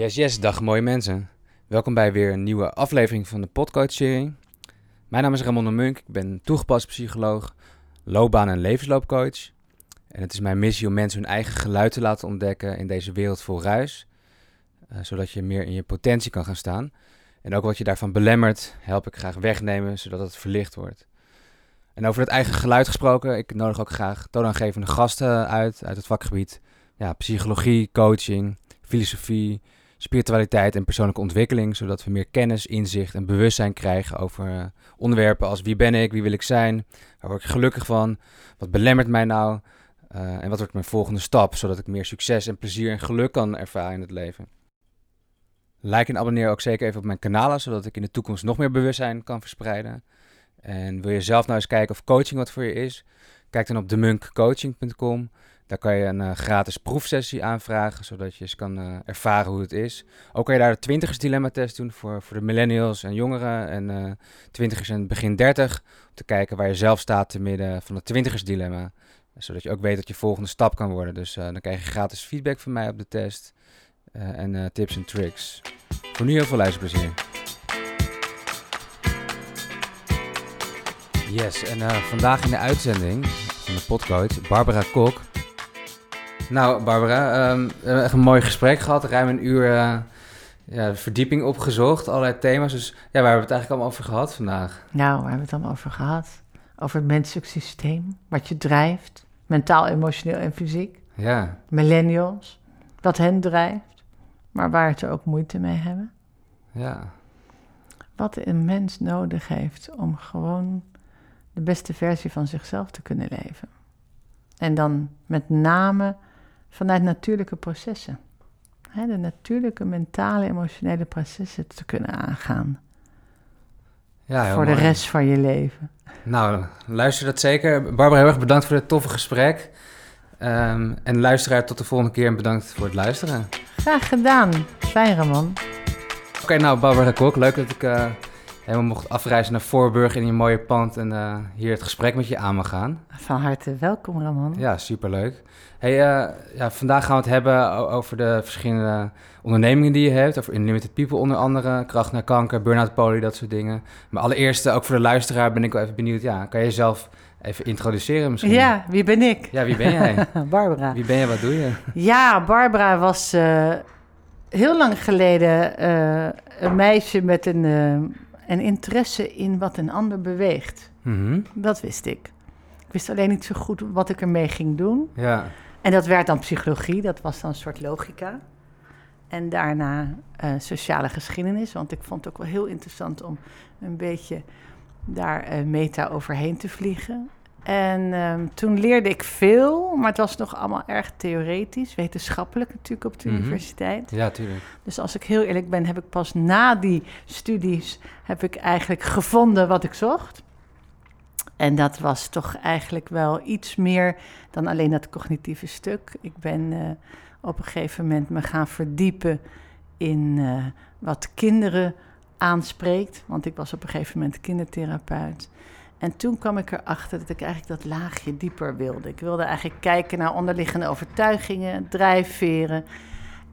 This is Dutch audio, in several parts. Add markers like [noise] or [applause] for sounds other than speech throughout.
Yes, yes, dag mooie mensen. Welkom bij weer een nieuwe aflevering van de Podcoach-serie. Mijn naam is Ramon de Munk, ik ben toegepast psycholoog, loopbaan- en levensloopcoach. En het is mijn missie om mensen hun eigen geluid te laten ontdekken in deze wereld vol ruis. eh, zodat je meer in je potentie kan gaan staan. En ook wat je daarvan belemmert, help ik graag wegnemen, zodat het verlicht wordt. En over het eigen geluid gesproken, ik nodig ook graag toonaangevende gasten uit, uit het vakgebied. Ja, psychologie, coaching, filosofie, spiritualiteit en persoonlijke ontwikkeling, zodat we meer kennis, inzicht en bewustzijn krijgen over eh, onderwerpen als wie ben ik, wie wil ik zijn, waar word ik gelukkig van, wat belemmert mij nou eh, en wat wordt mijn volgende stap, zodat ik meer succes en plezier en geluk kan ervaren in het leven. Like en abonneer ook zeker even op mijn kanalen, zodat ik in de toekomst nog meer bewustzijn kan verspreiden. En wil je zelf nou eens kijken of coaching wat voor je is? Kijk dan op demunkcoaching.com. Daar kan je een eh, gratis proefsessie aanvragen, zodat je eens kan eh, ervaren hoe het is. Ook kan je daar de twintigers dilemma test doen voor, voor de millennials en jongeren en eh twintigers en begin dertig. Om te kijken waar je zelf staat te midden van het twintigers dilemma. Zodat je ook weet dat je volgende stap kan worden. Dus dan krijg je gratis feedback van mij op de test. en tips en tricks. Voor nu heel veel luisterplezier. Yes, en vandaag in de uitzending van de podcoach Barbara Kok. Nou, Barbara, ehm, we hebben echt een mooi gesprek gehad. Ruim een uur eh, ja, verdieping opgezocht, allerlei thema's. Dus ja, waar hebben we het eigenlijk allemaal over gehad vandaag? Nou, waar hebben we het dan over gehad? Over het menselijk systeem, wat je drijft, mentaal, emotioneel en fysiek. Ja, Millennials, wat hen drijft, maar waar ze ook moeite mee hebben. ja, Wat een mens nodig heeft om gewoon de beste versie van zichzelf te kunnen leven. En dan met name vanuit natuurlijke processen. De natuurlijke mentale, emotionele processen te kunnen aangaan. ja voor de rest van je leven. Nou, luister dat zeker. Barbara, heel erg bedankt voor dit toffe gesprek. Ehm, en luisteraar, tot de volgende keer en bedankt voor het luisteren. Graag gedaan. Fijn, Ramon. Oké, nou Barbara Kok, leuk dat ik eh, helemaal mocht afreizen naar Voorburg in je mooie pand en eh, hier het gesprek met je aan mag gaan. Van harte welkom, Ramon. Ja, superleuk. Hey, eh, ja, vandaag gaan we het hebben over de verschillende ondernemingen die je hebt. Over Unlimited People onder andere, kracht naar kanker, burn-out poli, dat soort dingen. Maar allereerst, eh, ook voor de luisteraar, ben ik wel even benieuwd. Ja, kan je jezelf even introduceren misschien? Ja, wie ben ik? Ja, wie ben jij? [laughs] Barbara. Wie ben je, wat doe je? Ja, Barbara was heel lang geleden een meisje met een, een interesse in wat een ander beweegt. Mhm, Dat wist ik. Ik wist alleen niet zo goed wat ik ermee ging doen. Ja, En dat werd dan psychologie, dat was dan een soort logica. En daarna eh, sociale geschiedenis, want ik vond het ook wel heel interessant om een beetje daar eh, meta overheen te vliegen. En ehm, toen leerde ik veel, maar het was nog allemaal erg theoretisch, wetenschappelijk natuurlijk op de Mhm. universiteit. ja, tuurlijk. Dus als ik heel eerlijk ben, heb ik pas na die studies heb ik eigenlijk gevonden wat ik zocht. En dat was toch eigenlijk wel iets meer dan alleen dat cognitieve stuk. Ik ben eh, op een gegeven moment me gaan verdiepen in eh, wat kinderen aanspreekt. Want ik was op een gegeven moment kindertherapeut. En toen kwam ik erachter dat ik eigenlijk dat laagje dieper wilde. Ik wilde eigenlijk kijken naar onderliggende overtuigingen, drijfveren.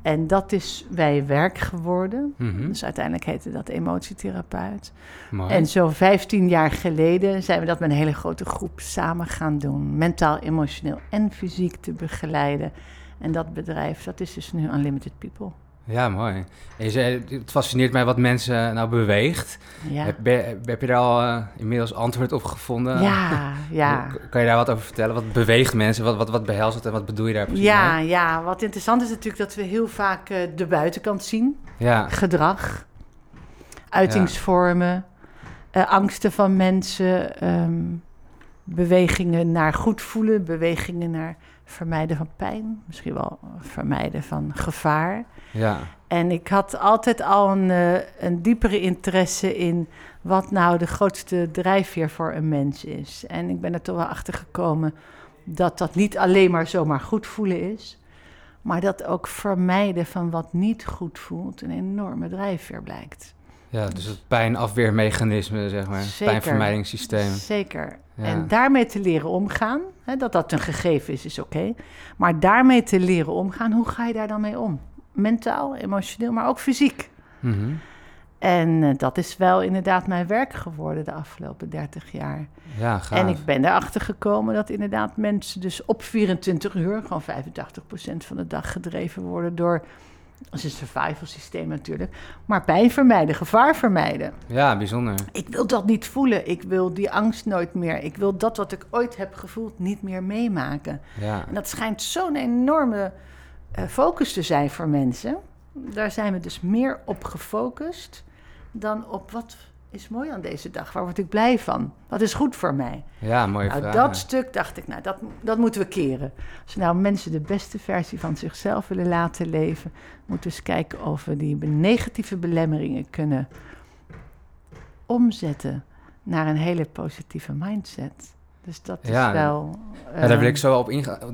En dat is bij werk geworden. Mhm, Dus uiteindelijk heette dat emotietherapeut. Mooi. En zo 15 jaar geleden zijn we dat met een hele grote groep samen gaan doen. Mentaal, emotioneel en fysiek te begeleiden. En dat bedrijf, dat is dus nu Unlimited People. Ja, mooi. En je zei, het fascineert mij wat mensen nou beweegt. Ja, Heb, ben- heb je daar al eh, inmiddels antwoord op gevonden? ja, ja. Kan je daar wat over vertellen? Wat beweegt mensen? Wat, wat, wat behelst het en wat bedoel je daar precies Ja, mee? ja, wat interessant is natuurlijk dat we heel vaak eh, de buitenkant zien. Ja, Gedrag, uitingsvormen, eh, angsten van mensen, ehm, bewegingen naar goed voelen, bewegingen naar vermijden van pijn, misschien wel vermijden van gevaar. ja, En ik had altijd al een, eh, een diepere interesse in wat nou de grootste drijfveer voor een mens is. En ik ben er toch wel achter gekomen dat dat niet alleen maar zomaar goed voelen is, maar dat ook vermijden van wat niet goed voelt een enorme drijfveer blijkt. Ja, dus het pijnafweermechanisme, zeg maar. Zeker. Pijnvermijdingssysteem. Zeker. Ja. En daarmee te leren omgaan, hè, dat dat een gegeven is, is oké. Maar daarmee te leren omgaan, hoe ga je daar dan mee om? mentaal, emotioneel, maar ook fysiek. Mhm. En eh, dat is wel inderdaad mijn werk geworden de afgelopen 30 jaar. Ja, gaaf. En ik ben erachter gekomen dat inderdaad mensen dus op 24 uur, gewoon 85% van de dag gedreven worden door, dat is een survival systeem natuurlijk, maar pijn vermijden, gevaar vermijden. Ja, bijzonder. Ik wil dat niet voelen, ik wil die angst nooit meer, ik wil dat wat ik ooit heb gevoeld niet meer meemaken. Ja. En dat schijnt zo'n enorme eh, focus te zijn voor mensen. Daar zijn we dus meer op gefocust dan op wat is mooi aan deze dag. Waar word ik blij van? Wat is goed voor mij? Ja, mooie Nou, vraag. dat stuk dacht ik, nou, dat, dat moeten we keren. Als nou mensen de beste versie van zichzelf willen laten leven, moeten we eens kijken of we die negatieve belemmeringen kunnen omzetten naar een hele positieve mindset. Dus dat is wel. Ja, daar wil ik zo wel op,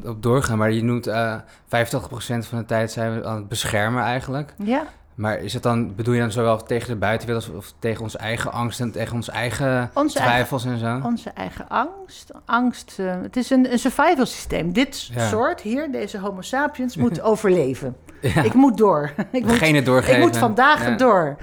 op doorgaan. Maar je noemt eh 85% van de tijd zijn we aan het beschermen eigenlijk. Ja, Maar is het dan, bedoel je dan zowel tegen de buitenwereld of, of tegen onze eigen angst en tegen onze eigen Onze twijfels en zo? Onze eigen angst. Angst, eh, het is een, een survival systeem. Dit Ja. soort hier, deze homo sapiens, moet [laughs] overleven. Ja, Ik moet door. [laughs] ik, moet, doorgeven. ik moet vandaag Ja. door.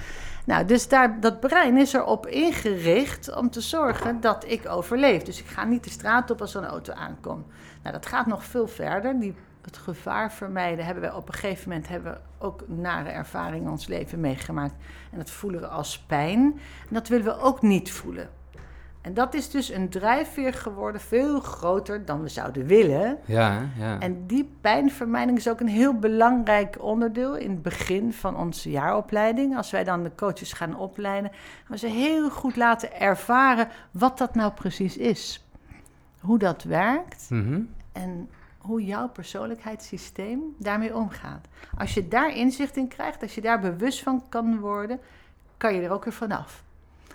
Nou, dus daar, dat brein is erop ingericht om te zorgen dat ik overleef. Dus ik ga niet de straat op als er een auto aankomt. Nou, dat gaat nog veel verder. Die, het gevaar vermijden hebben we op een gegeven moment hebben we ook nare ervaringen in ons leven meegemaakt. En dat voelen we als pijn. En dat willen we ook niet voelen. En dat is dus een drijfveer geworden, veel groter dan we zouden willen. Ja, ja. En die pijnvermijding is ook een heel belangrijk onderdeel in het begin van onze jaaropleiding. Als wij dan de coaches gaan opleiden, gaan we ze heel goed laten ervaren wat dat nou precies is. Hoe dat werkt Mhm. en hoe jouw persoonlijkheidssysteem daarmee omgaat. Als je daar inzicht in krijgt, als je daar bewust van kan worden, kan je er ook weer vanaf.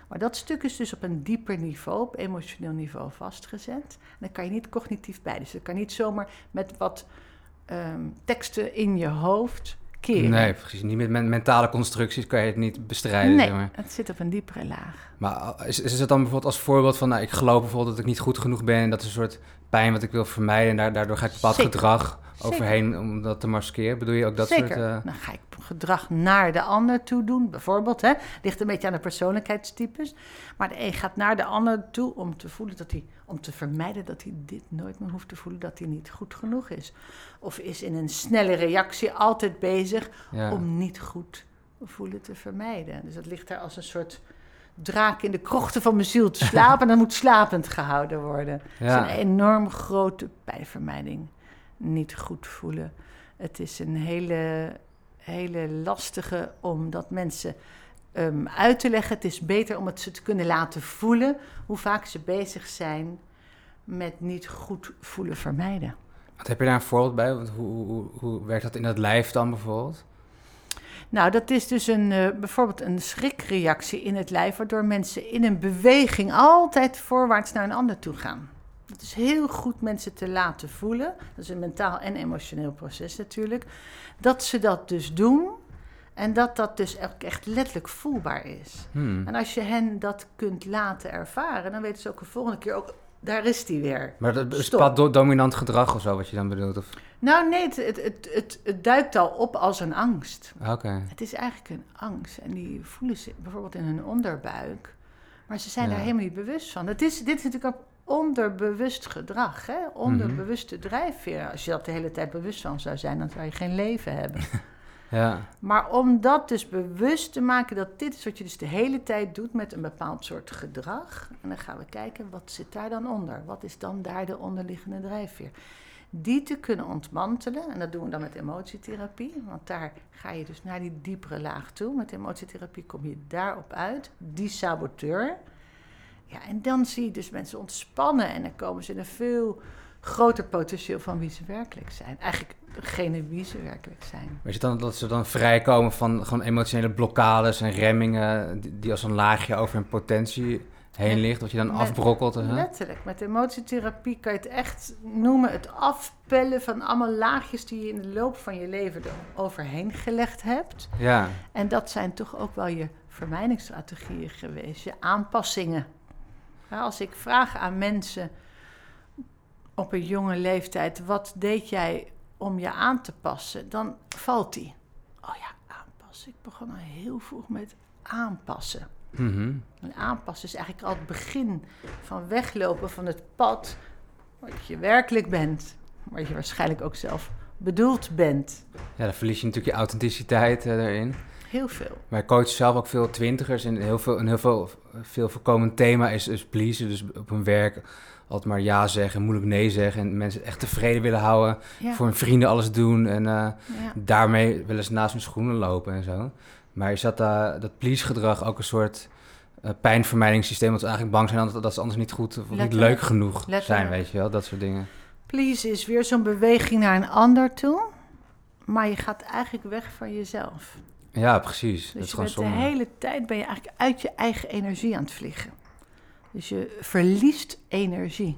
Maar dat stuk is dus op een dieper niveau, op emotioneel niveau vastgezet. En dan kan je niet cognitief bij. Dus dat kan niet zomaar met wat ehm, teksten in je hoofd keren. Nee, precies. Niet met men- mentale constructies kan je het niet bestrijden. Nee, Zeg maar. het zit op een diepere laag. maar is, is het dan bijvoorbeeld als voorbeeld van... Nou, ik geloof bijvoorbeeld dat ik niet goed genoeg ben... en dat is een soort pijn wat ik wil vermijden... en daar- daardoor ga ik bepaald Zeker. gedrag Zeker. overheen om dat te maskeren. Bedoel je ook dat Zeker. soort... eh, Dan ga ik gedrag naar de ander toe doen, bijvoorbeeld. Hè? Ligt een beetje aan de persoonlijkheidstypes. Maar de een gaat naar de ander toe om te voelen dat hij, om te vermijden dat hij dit nooit meer hoeft te voelen, dat hij niet goed genoeg is. Of is in een snelle reactie altijd bezig ja. om niet goed voelen te vermijden. Dus dat ligt daar als een soort draak in de krochten van mijn ziel te [laughs] slapen. en dan moet slapend gehouden worden. Ja. Het is een enorm grote pijnvermijding. Niet goed voelen. Het is een hele, hele lastige om dat mensen ehm, uit te leggen. Het is beter om het ze te kunnen laten voelen hoe vaak ze bezig zijn met niet goed voelen vermijden. Wat heb je daar een voorbeeld bij? Want hoe, hoe, hoe werkt dat in het lijf dan bijvoorbeeld? Nou, dat is dus een, eh, bijvoorbeeld een schrikreactie in het lijf, waardoor mensen in een beweging altijd voorwaarts naar een ander toe gaan. Het is heel goed mensen te laten voelen, dat is een mentaal en emotioneel proces natuurlijk, dat ze dat dus doen en dat dat dus ook echt letterlijk voelbaar is. Hmm. En als je hen dat kunt laten ervaren, dan weten ze ook de volgende keer ook, daar is die weer. Maar dat is do- dominant gedrag of zo wat je dan bedoelt? Of... Nou nee, het, het, het, duikt al op als een angst. Ah, Oké. Het is eigenlijk een angst. En die voelen ze bijvoorbeeld in hun onderbuik. Maar ze zijn Ja. daar helemaal niet bewust van. Het is, dit is natuurlijk ook onderbewust gedrag. Hè? Onderbewuste drijfveer. Als je dat de hele tijd bewust van zou zijn, dan zou je geen leven hebben. [laughs] Ja. maar om dat dus bewust te maken, dat dit is wat je dus de hele tijd doet met een bepaald soort gedrag. En dan gaan we kijken, wat zit daar dan onder? Wat is dan daar de onderliggende drijfveer? Die te kunnen ontmantelen, en dat doen we dan met emotietherapie, want daar ga je dus naar die diepere laag toe. Met emotietherapie kom je daarop uit, die saboteur. Ja, en dan zie je dus mensen ontspannen en dan komen ze in een veel groter potentieel van wie ze werkelijk zijn. Eigenlijk degene wie ze werkelijk zijn. Maar is het dan dat ze dan vrijkomen van gewoon emotionele blokkades en remmingen... die, als een laagje over hun potentie heen ligt... wat je dan Met- afbrokkelt? Hè? Letterlijk, met emotietherapie kan je het echt noemen het afpellen van allemaal laagjes die je in de loop van je leven er overheen gelegd hebt. Ja. En dat zijn toch ook wel je vermijdingsstrategieën geweest, je aanpassingen. Ja, als ik vraag aan mensen op een jonge leeftijd, wat deed jij om je aan te passen? Dan valt die. oh ja, aanpassen. Ik begon al heel vroeg met aanpassen. Mhm. En aanpassen is eigenlijk al het begin van weglopen van het pad wat je werkelijk bent. Wat je waarschijnlijk ook zelf bedoeld bent. Ja, dan verlies je natuurlijk je authenticiteit eh, erin. Heel veel. Wij coachen zelf ook veel twintigers en heel veel, een heel veel, veel voorkomend thema is, is pleasen. Dus op hun werk altijd maar ja zeggen, moeilijk nee zeggen en mensen echt tevreden willen houden. Ja. Voor hun vrienden alles doen en eh, ja. daarmee willen ze naast hun schoenen lopen en zo. Maar is dat, eh, dat please gedrag ook een soort eh, pijnvermijdingssysteem, dat ze eigenlijk bang zijn dat, dat ze anders niet goed of niet leuk genoeg zijn, weet je wel, dat soort dingen. Please is weer zo'n beweging naar een ander toe. Maar je gaat eigenlijk weg van jezelf. Ja, precies. dat Dus is je gewoon de hele tijd ben je eigenlijk uit je eigen energie aan het vliegen. Dus je verliest energie.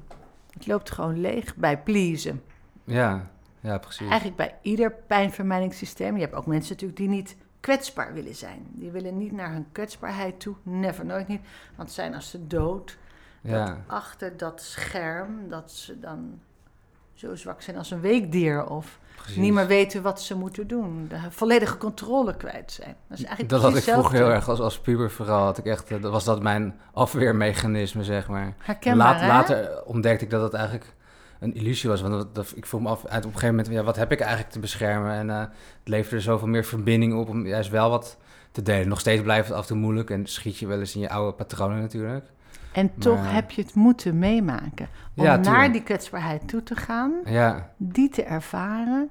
Het loopt gewoon leeg bij pleasen. Ja, ja, precies. Eigenlijk bij ieder pijnvermijdingssysteem. Je hebt ook mensen natuurlijk die niet kwetsbaar willen zijn. Die willen niet naar hun kwetsbaarheid toe. Never, nooit niet. Want zijn als ze dood. Dat achter dat scherm, dat ze dan zo zwak zijn als een weekdier. Of precies. niet meer weten wat ze moeten doen. De volledige controle kwijt zijn. Dat is eigenlijk Dat had ik vroeger heel erg als, als puber vooral. Had ik echt, eh, dat was dat mijn afweermechanisme, zeg maar. Herkenbaar, Laat- hè? later ontdekte ik dat het eigenlijk een illusie was. Want dat, dat- ik vroeg me af, uit op een gegeven moment, ja, wat heb ik eigenlijk te beschermen? En eh, het leverde zoveel meer verbinding op om juist wel wat te delen. Nog steeds blijft het af en toe moeilijk en schiet je wel eens in je oude patronen natuurlijk. En toch Maar- heb je het moeten meemaken. Om Ja, naar die kwetsbaarheid toe te gaan, Ja, die te ervaren.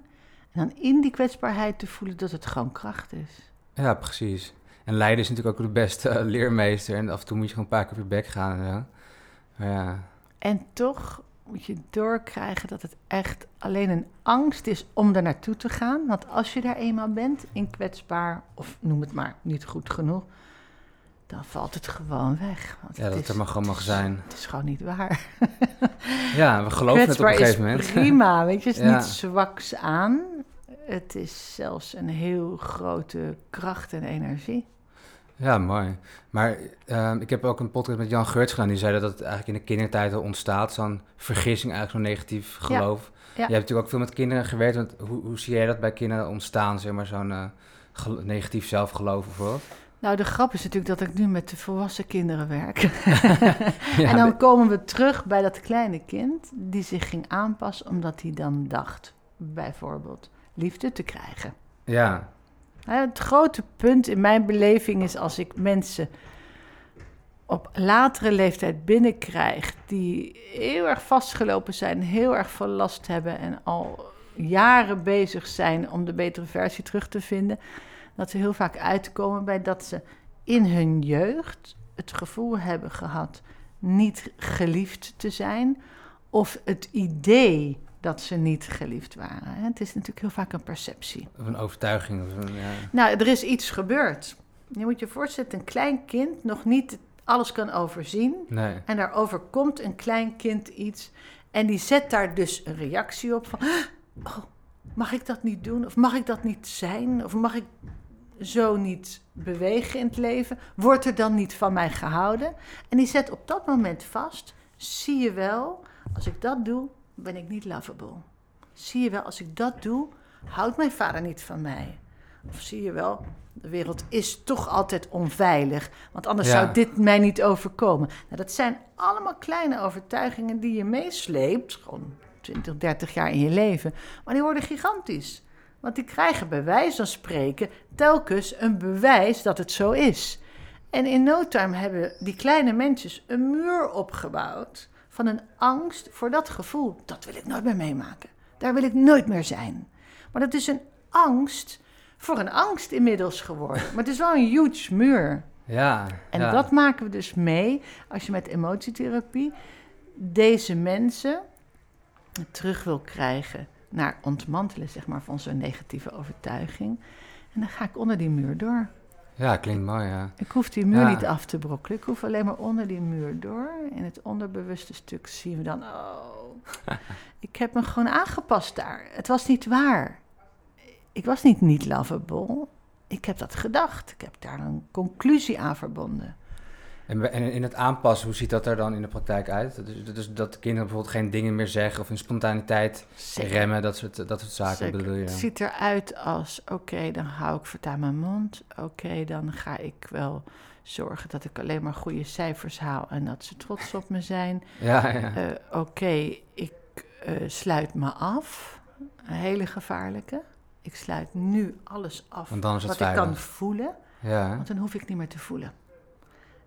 En dan in die kwetsbaarheid te voelen dat het gewoon kracht is. ja, precies. En lijden is natuurlijk ook de beste [laughs] leermeester. En af en toe moet je gewoon een paar keer op je bek gaan en zo. Maar ja, En toch moet je doorkrijgen dat het echt alleen een angst is om er naartoe te gaan. Want als je daar eenmaal bent, in kwetsbaar, of noem het maar niet goed genoeg, dan valt het gewoon weg. Want ja het dat is, er maar gewoon mag zijn. Het is gewoon niet waar. [laughs] Ja, we geloven het op een gegeven is moment. [laughs] prima, weet je. Het is Ja. niet zwaks aan. Het is zelfs een heel grote kracht en energie. Ja, mooi. Maar ehm, ik heb ook een podcast met Jan Geurts gedaan. Die zei dat het eigenlijk in de kindertijd al ontstaat. Zo'n vergissing, eigenlijk zo'n negatief geloof. Je hebt natuurlijk ook veel met kinderen gewerkt. Want hoe, hoe zie jij dat bij kinderen ontstaan? Zeg maar zo'n eh, negatief zelfgeloof bijvoorbeeld. Nou, de grap is natuurlijk dat ik nu met de volwassen kinderen werk. [laughs] [laughs] Ja, en dan komen we terug bij dat kleine kind die zich ging aanpassen omdat hij dan dacht, bijvoorbeeld, liefde te krijgen. ja, Het grote punt in mijn beleving is als ik mensen op latere leeftijd binnenkrijg die heel erg vastgelopen zijn, heel erg veel last hebben en al jaren bezig zijn om de betere versie terug te vinden, dat ze heel vaak uitkomen bij dat ze in hun jeugd het gevoel hebben gehad niet geliefd te zijn of het idee dat ze niet geliefd waren. Het is natuurlijk heel vaak een perceptie. of een overtuiging. Of een, ja. Nou, er is iets gebeurd. Je moet je voorstellen, een klein kind nog niet alles kan overzien. Nee, En daar overkomt een klein kind iets. En die zet daar dus een reactie op van... Oh, mag ik dat niet doen? Of mag ik dat niet zijn? Of mag ik zo niet bewegen in het leven? Wordt er dan niet van mij gehouden? En die zet op dat moment vast... Zie je wel, als ik dat doe, ben ik niet lovable. Zie je wel, als ik dat doe, houdt mijn vader niet van mij. Of zie je wel, de wereld is toch altijd onveilig. Want anders Ja. zou dit mij niet overkomen. Nou, dat zijn allemaal kleine overtuigingen die je meesleept. Gewoon 20, 30 jaar in je leven. Maar die worden gigantisch. Want die krijgen bij wijze van spreken telkens een bewijs dat het zo is. En in no time hebben die kleine mensjes een muur opgebouwd van een angst voor dat gevoel. Dat wil ik nooit meer meemaken. Daar wil ik nooit meer zijn. Maar dat is een angst voor een angst inmiddels geworden. Maar het is wel een huge muur. ja. En ja. dat maken we dus mee als je met emotietherapie deze mensen terug wil krijgen naar ontmantelen, zeg maar, van zo'n negatieve overtuiging. En dan ga ik onder die muur door. Ja, klinkt mooi, ja. Ik hoef die muur Ja. niet af te brokkelen. Ik hoef alleen maar onder die muur door. In het onderbewuste stuk zien we dan, oh, [laughs] ik heb me gewoon aangepast daar. Het was niet waar. Ik was niet niet lovable. Ik heb dat gedacht. Ik heb daar een conclusie aan verbonden. En, en in het aanpassen, hoe ziet dat er dan in de praktijk uit? Dus, dus dat kinderen bijvoorbeeld geen dingen meer zeggen of hun spontaniteit Zeker. remmen, dat soort, dat soort zaken Zeker. bedoel je? Het ziet eruit als, oké, dan hou ik voortaan mijn mond. Oké, dan ga ik wel zorgen dat ik alleen maar goede cijfers haal en dat ze trots op me zijn. Ja, ja. Eh, oké, ik eh, sluit me af. Een hele gevaarlijke. Ik sluit nu alles af wat ik kan voelen, ja. want dan hoef ik niet meer te voelen.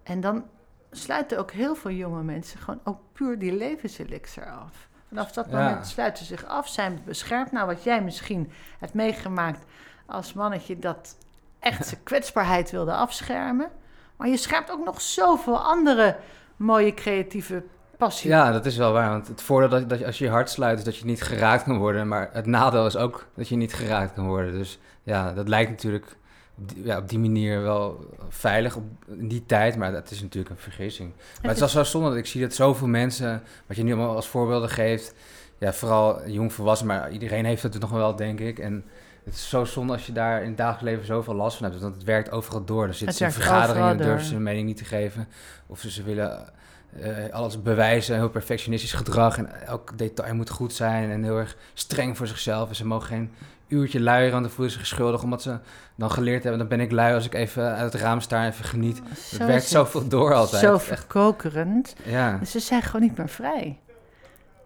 En dan sluiten ook heel veel jonge mensen gewoon ook puur die levenselixer af. Vanaf dat Ja. moment sluiten ze zich af, zijn beschermd. Nou, wat jij misschien hebt meegemaakt als mannetje dat echt zijn kwetsbaarheid wilde afschermen. Maar je schermt ook nog zoveel andere mooie creatieve passie. Ja, dat is wel waar. Want het voordeel dat, dat als je je hart sluit is dat je niet geraakt kan worden. Maar het nadeel is ook dat je niet geraakt kan worden. Dus ja, dat lijkt natuurlijk ja, op die manier wel veilig op, in die tijd. Maar dat is natuurlijk een vergissing. Maar het is wel zo zonde dat ik zie dat zoveel mensen, wat je nu allemaal als voorbeelden geeft. Ja, vooral jong volwassen, maar iedereen heeft het nog wel, denk ik. En het is zo zonde als je daar in het dagelijks leven zoveel last van hebt. Want het werkt overal door. Dan zitten ze in vergaderingen en durven ze hun mening niet te geven. Of ze, ze willen eh, alles bewijzen, heel perfectionistisch gedrag. En elk detail moet goed zijn en heel erg streng voor zichzelf. En ze mogen geen uurtje luieren, want dan voelen ze zich schuldig. Omdat ze dan geleerd hebben, dan ben ik lui als ik even uit het raam sta en even geniet. Zo Het werkt het. zoveel door altijd. Zo verkokerend. ja. Dus ze zijn gewoon niet meer vrij.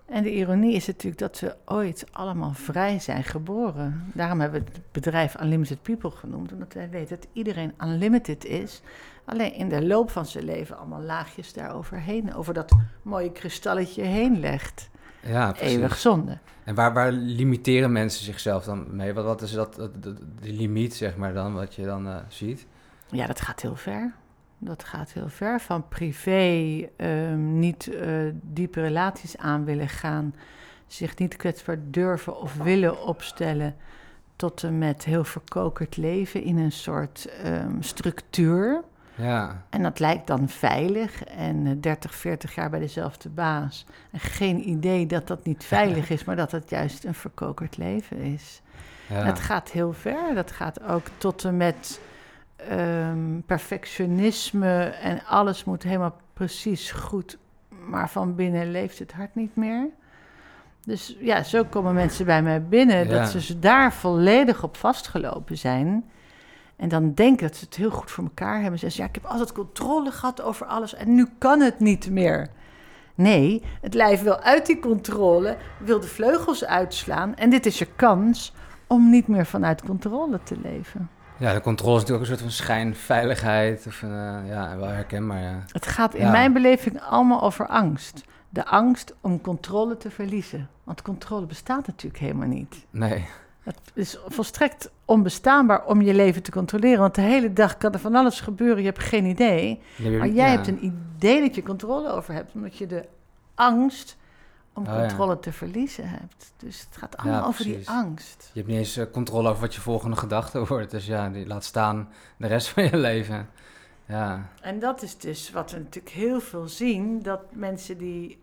En de ironie is natuurlijk dat we ooit allemaal vrij zijn geboren. Daarom hebben we het bedrijf Unlimited People genoemd. Omdat wij weten dat iedereen unlimited is. Alleen in de loop van zijn leven allemaal laagjes daaroverheen. Over dat mooie kristalletje heen legt. Ja, precies. Eeuwig zonde. En waar, waar limiteren mensen zichzelf dan mee? Wat, wat is dat- de limiet, zeg maar, dan, wat je dan eh, ziet? Ja, dat gaat heel ver. Dat gaat heel ver. Van privé ehm, niet eh, diepe relaties aan willen gaan, zich niet kwetsbaar durven of willen opstellen, tot en met heel verkokerd leven in een soort ehm, structuur. Ja, En dat lijkt dan veilig en eh, 30, 40 jaar bij dezelfde baas. En geen idee dat dat niet [laughs] veilig is, maar dat het juist een verkokerd leven is. ja. Het gaat heel ver. Dat gaat ook tot en met ehm, perfectionisme en alles moet helemaal precies goed. Maar van binnen leeft het hart niet meer. Dus ja, zo komen mensen bij mij binnen. Ja. Dat ze daar volledig op vastgelopen zijn. En dan denken dat ze het heel goed voor elkaar hebben. Ze zeggen, ja, ik heb altijd controle gehad over alles en nu kan het niet meer. Nee, het lijf wil uit die controle, wil de vleugels uitslaan. En dit is je kans om niet meer vanuit controle te leven. ja, de controle is natuurlijk ook een soort van schijnveiligheid. Of, eh, ja, wel herkenbaar, ja. Het gaat in Ja. mijn beleving allemaal over angst. De angst om controle te verliezen. Want controle bestaat natuurlijk helemaal niet. Nee, Het is volstrekt onbestaanbaar om je leven te controleren. Want de hele dag kan er van alles gebeuren, je hebt geen idee. Maar jij ja. hebt een idee dat je controle over hebt, omdat je de angst om Oh, ja. controle te verliezen hebt. Dus het gaat allemaal over die angst. Je hebt niet eens eh, controle over wat je volgende gedachte [laughs] wordt. Dus ja, die laat staan de rest van je leven. Ja, En dat is dus wat we natuurlijk heel veel zien: dat mensen die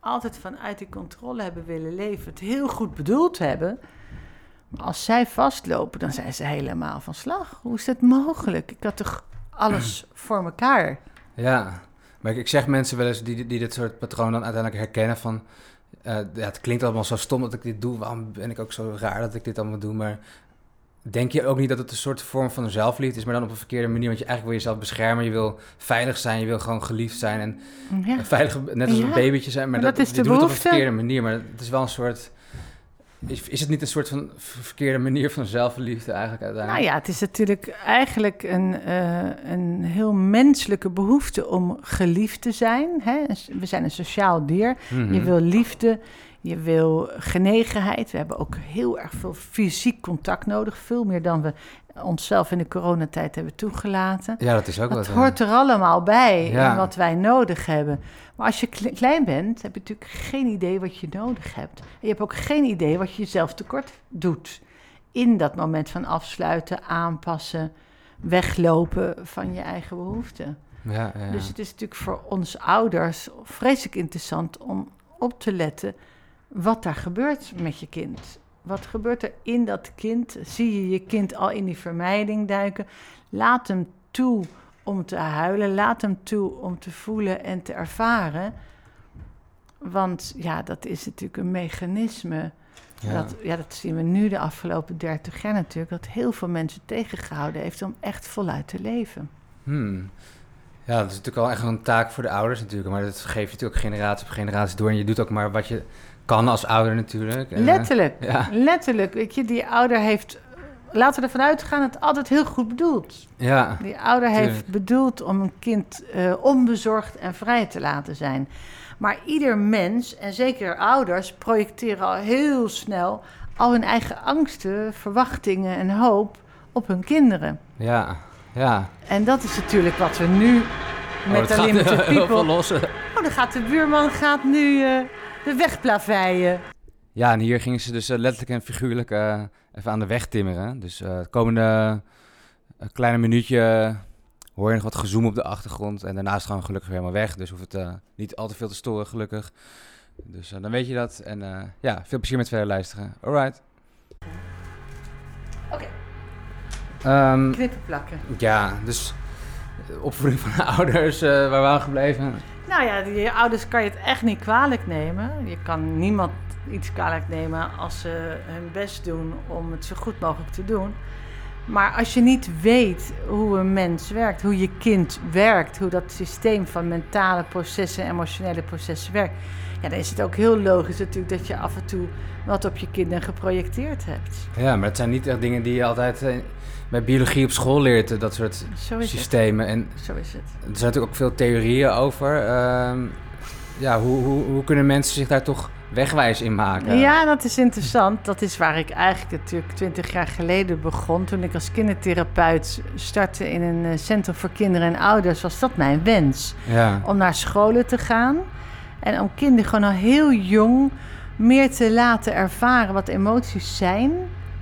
altijd vanuit die controle hebben willen leven, het heel goed bedoeld hebben. Maar als zij vastlopen, dan zijn ze helemaal van slag. Hoe is dat mogelijk? Ik had toch alles [clears throat] voor elkaar? ja. Maar ik, ik zeg mensen wel eens die, die dit soort patronen dan uiteindelijk herkennen van... eh, ja, het klinkt allemaal zo stom dat ik dit doe. Waarom ben ik ook zo raar dat ik dit allemaal doe? Maar denk je ook niet dat het een soort vorm van zelfliefde is, maar dan op een verkeerde manier? Want je eigenlijk wil jezelf beschermen, je wil veilig zijn, je wil gewoon geliefd zijn en Ja. veilig, net als Ja, een babytje zijn. Maar, maar dat, dat is de doet het op een behoefte. verkeerde manier. Maar het is wel een soort... Is, is het niet een soort van ver- verkeerde manier van zelfliefde eigenlijk Nou uiteindelijk? ja, het is natuurlijk eigenlijk een, eh, een heel menselijke behoefte om geliefd te zijn. Hè? We zijn een sociaal dier. Mhm. Je wil liefde, je wil genegenheid. We hebben ook heel erg veel fysiek contact nodig. Veel meer dan we onszelf in de coronatijd hebben toegelaten. Ja, dat is ook Dat wat. hoort er allemaal bij Ja. in wat wij nodig hebben. Maar als je kle- klein bent, heb je natuurlijk geen idee wat je nodig hebt. En je hebt ook geen idee wat je jezelf tekort doet. In dat moment van afsluiten, aanpassen, weglopen van je eigen behoeften. Ja, ja. Dus het is natuurlijk voor ons ouders vreselijk interessant om op te letten wat daar gebeurt met je kind. Wat gebeurt er in dat kind? Zie je je kind al in die vermijding duiken? Laat hem toe om te huilen. Laat hem toe om te voelen en te ervaren. Want ja, dat is natuurlijk een mechanisme. Ja. Dat, ja, dat zien we nu de afgelopen 30 jaar natuurlijk. Dat heel veel mensen tegengehouden heeft om echt voluit te leven. Hmm. Ja, dat is natuurlijk al echt een taak voor de ouders natuurlijk. Maar dat geef je natuurlijk generatie op generatie door. En je doet ook maar wat je kan als ouder natuurlijk. Eh, Letterlijk, ja. letterlijk. Weet je, die ouder heeft, laten we ervan uitgaan, het altijd heel goed bedoeld. Ja, Die ouder heeft bedoeld om een kind eh, onbezorgd en vrij te laten zijn. Maar ieder mens, en zeker ouders, projecteren al heel snel al hun eigen angsten, verwachtingen en hoop op hun kinderen. ja, ja. En dat is natuurlijk wat we nu Oh, met de Limited People... los. Oh, dan gaat de buurman gaat nu eh, de weg plaveien. Ja, en hier gingen ze dus eh, letterlijk en figuurlijk eh, even aan de weg timmeren. Dus eh, het komende kleine minuutje hoor je nog wat gezoem op de achtergrond. En daarna is het gewoon gelukkig weer helemaal weg. Dus hoeft het eh, niet al te veel te storen, gelukkig. Dus dan weet je dat. En eh, ja, veel plezier met verder luisteren. Alright. Oké. Ehm, Knippen plakken. ja, dus eh, opvoeding van de [laughs] ouders, eh, waar we gebleven? Nou ja, je ouders kan je het echt niet kwalijk nemen. Je kan niemand iets kwalijk nemen als ze hun best doen om het zo goed mogelijk te doen. Maar als je niet weet hoe een mens werkt, hoe je kind werkt, hoe dat systeem van mentale processen, emotionele processen werkt, ja, dan is het ook heel logisch natuurlijk dat je af en toe wat op je kinderen geprojecteerd hebt. Ja, maar het zijn niet echt dingen die je altijd eh, bij biologie op school leert, dat soort systemen. En. Zo is het. Er zijn natuurlijk ook veel theorieën over. Ehm, ja, hoe, hoe, hoe kunnen mensen zich daar toch wegwijs in maken? Ja, dat is interessant. Dat is waar ik eigenlijk natuurlijk twintig jaar geleden begon. Toen ik als kindertherapeut startte in een eh, centrum voor kinderen en ouders, was dat mijn wens. Ja, Om naar scholen te gaan en om kinderen gewoon al heel jong meer te laten ervaren wat emoties zijn.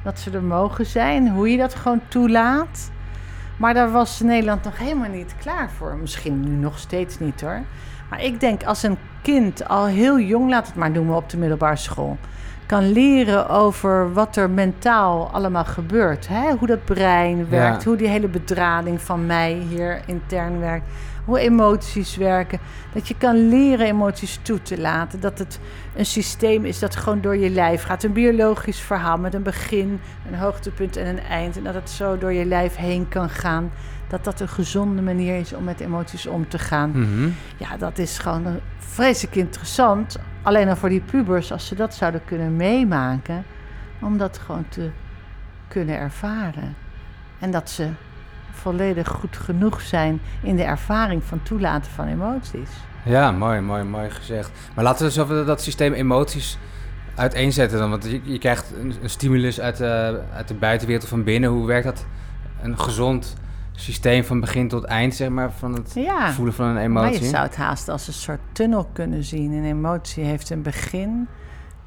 Dat ze er mogen zijn, hoe je dat gewoon toelaat. Maar daar was Nederland nog helemaal niet klaar voor. Misschien nu nog steeds niet hoor. Maar ik denk als een kind al heel jong, laat het maar noemen op de middelbare school, kan leren over wat er mentaal allemaal gebeurt. Hè? Hoe dat brein werkt, Ja. hoe die hele bedrading van mij hier intern werkt, hoe emoties werken. Dat je kan leren emoties toe te laten. Dat het een systeem is dat gewoon door je lijf gaat. Een biologisch verhaal met een begin, een hoogtepunt en een eind. En dat het zo door je lijf heen kan gaan. Dat dat een gezonde manier is om met emoties om te gaan. Mhm. Ja, dat is gewoon vreselijk interessant. Alleen al voor die pubers, als ze dat zouden kunnen meemaken. Om dat gewoon te kunnen ervaren. En dat ze volledig goed genoeg zijn in de ervaring van toelaten van emoties. ja mooi, mooi, mooi gezegd. Maar laten we eens over dat systeem emoties uiteenzetten dan. Want je, je krijgt een, een stimulus uit de, uit de buitenwereld van binnen. Hoe werkt dat? Een gezond systeem van begin tot eind, zeg maar, van het Ja, voelen van een maar emotie? je zou het haast als een soort tunnel kunnen zien. Een emotie heeft een begin,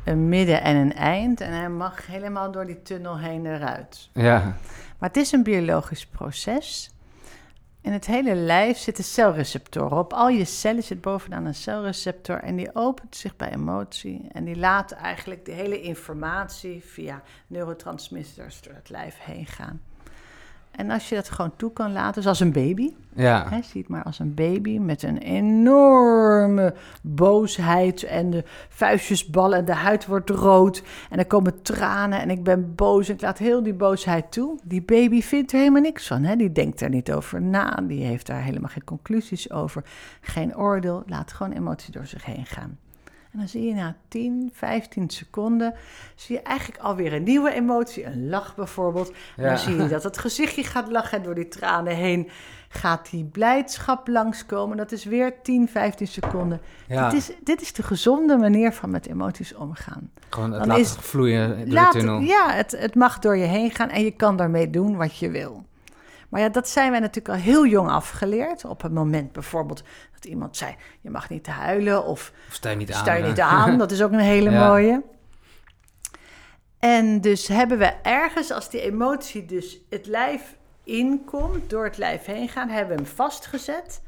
een midden en een eind. En hij mag helemaal door die tunnel heen eruit. Ja, Maar het is een biologisch proces. In het hele lijf zitten celreceptoren. Op al je cellen zit bovenaan een celreceptor en die opent zich bij emotie. En die laat eigenlijk de hele informatie via neurotransmitters door het lijf heen gaan. En als je dat gewoon toe kan laten, zoals een baby, ja. Hè, zie het maar als een baby met een enorme boosheid en de vuistjes ballen en de huid wordt rood en er komen tranen en ik ben boos en ik laat heel die boosheid toe. Die baby vindt er helemaal niks van, hè? die denkt er niet over na, die heeft daar helemaal geen conclusies over, geen oordeel, laat gewoon emotie door zich heen gaan. En dan zie je na 10, 15 seconden, zie je eigenlijk alweer een nieuwe emotie, een lach bijvoorbeeld. En Ja. dan zie je dat het gezichtje gaat lachen en door die tranen heen gaat die blijdschap langskomen. Dat is weer 10, 15 seconden. ja. Dit, is, dit is de gezonde manier van met emoties omgaan. Gewoon het dan laten vloeien door Laat- de tunnel. ja, het, het mag door je heen gaan en je kan daarmee doen wat je wil. Maar ja, dat zijn wij natuurlijk al heel jong afgeleerd. Op een moment bijvoorbeeld dat iemand zei... je mag niet huilen of Of sta je niet aan. sta je hè? niet aan. Dat is ook een hele [laughs] Ja. mooie. En dus hebben we ergens, als die emotie dus het lijf inkomt, door het lijf heen gaan, hebben we hem vastgezet.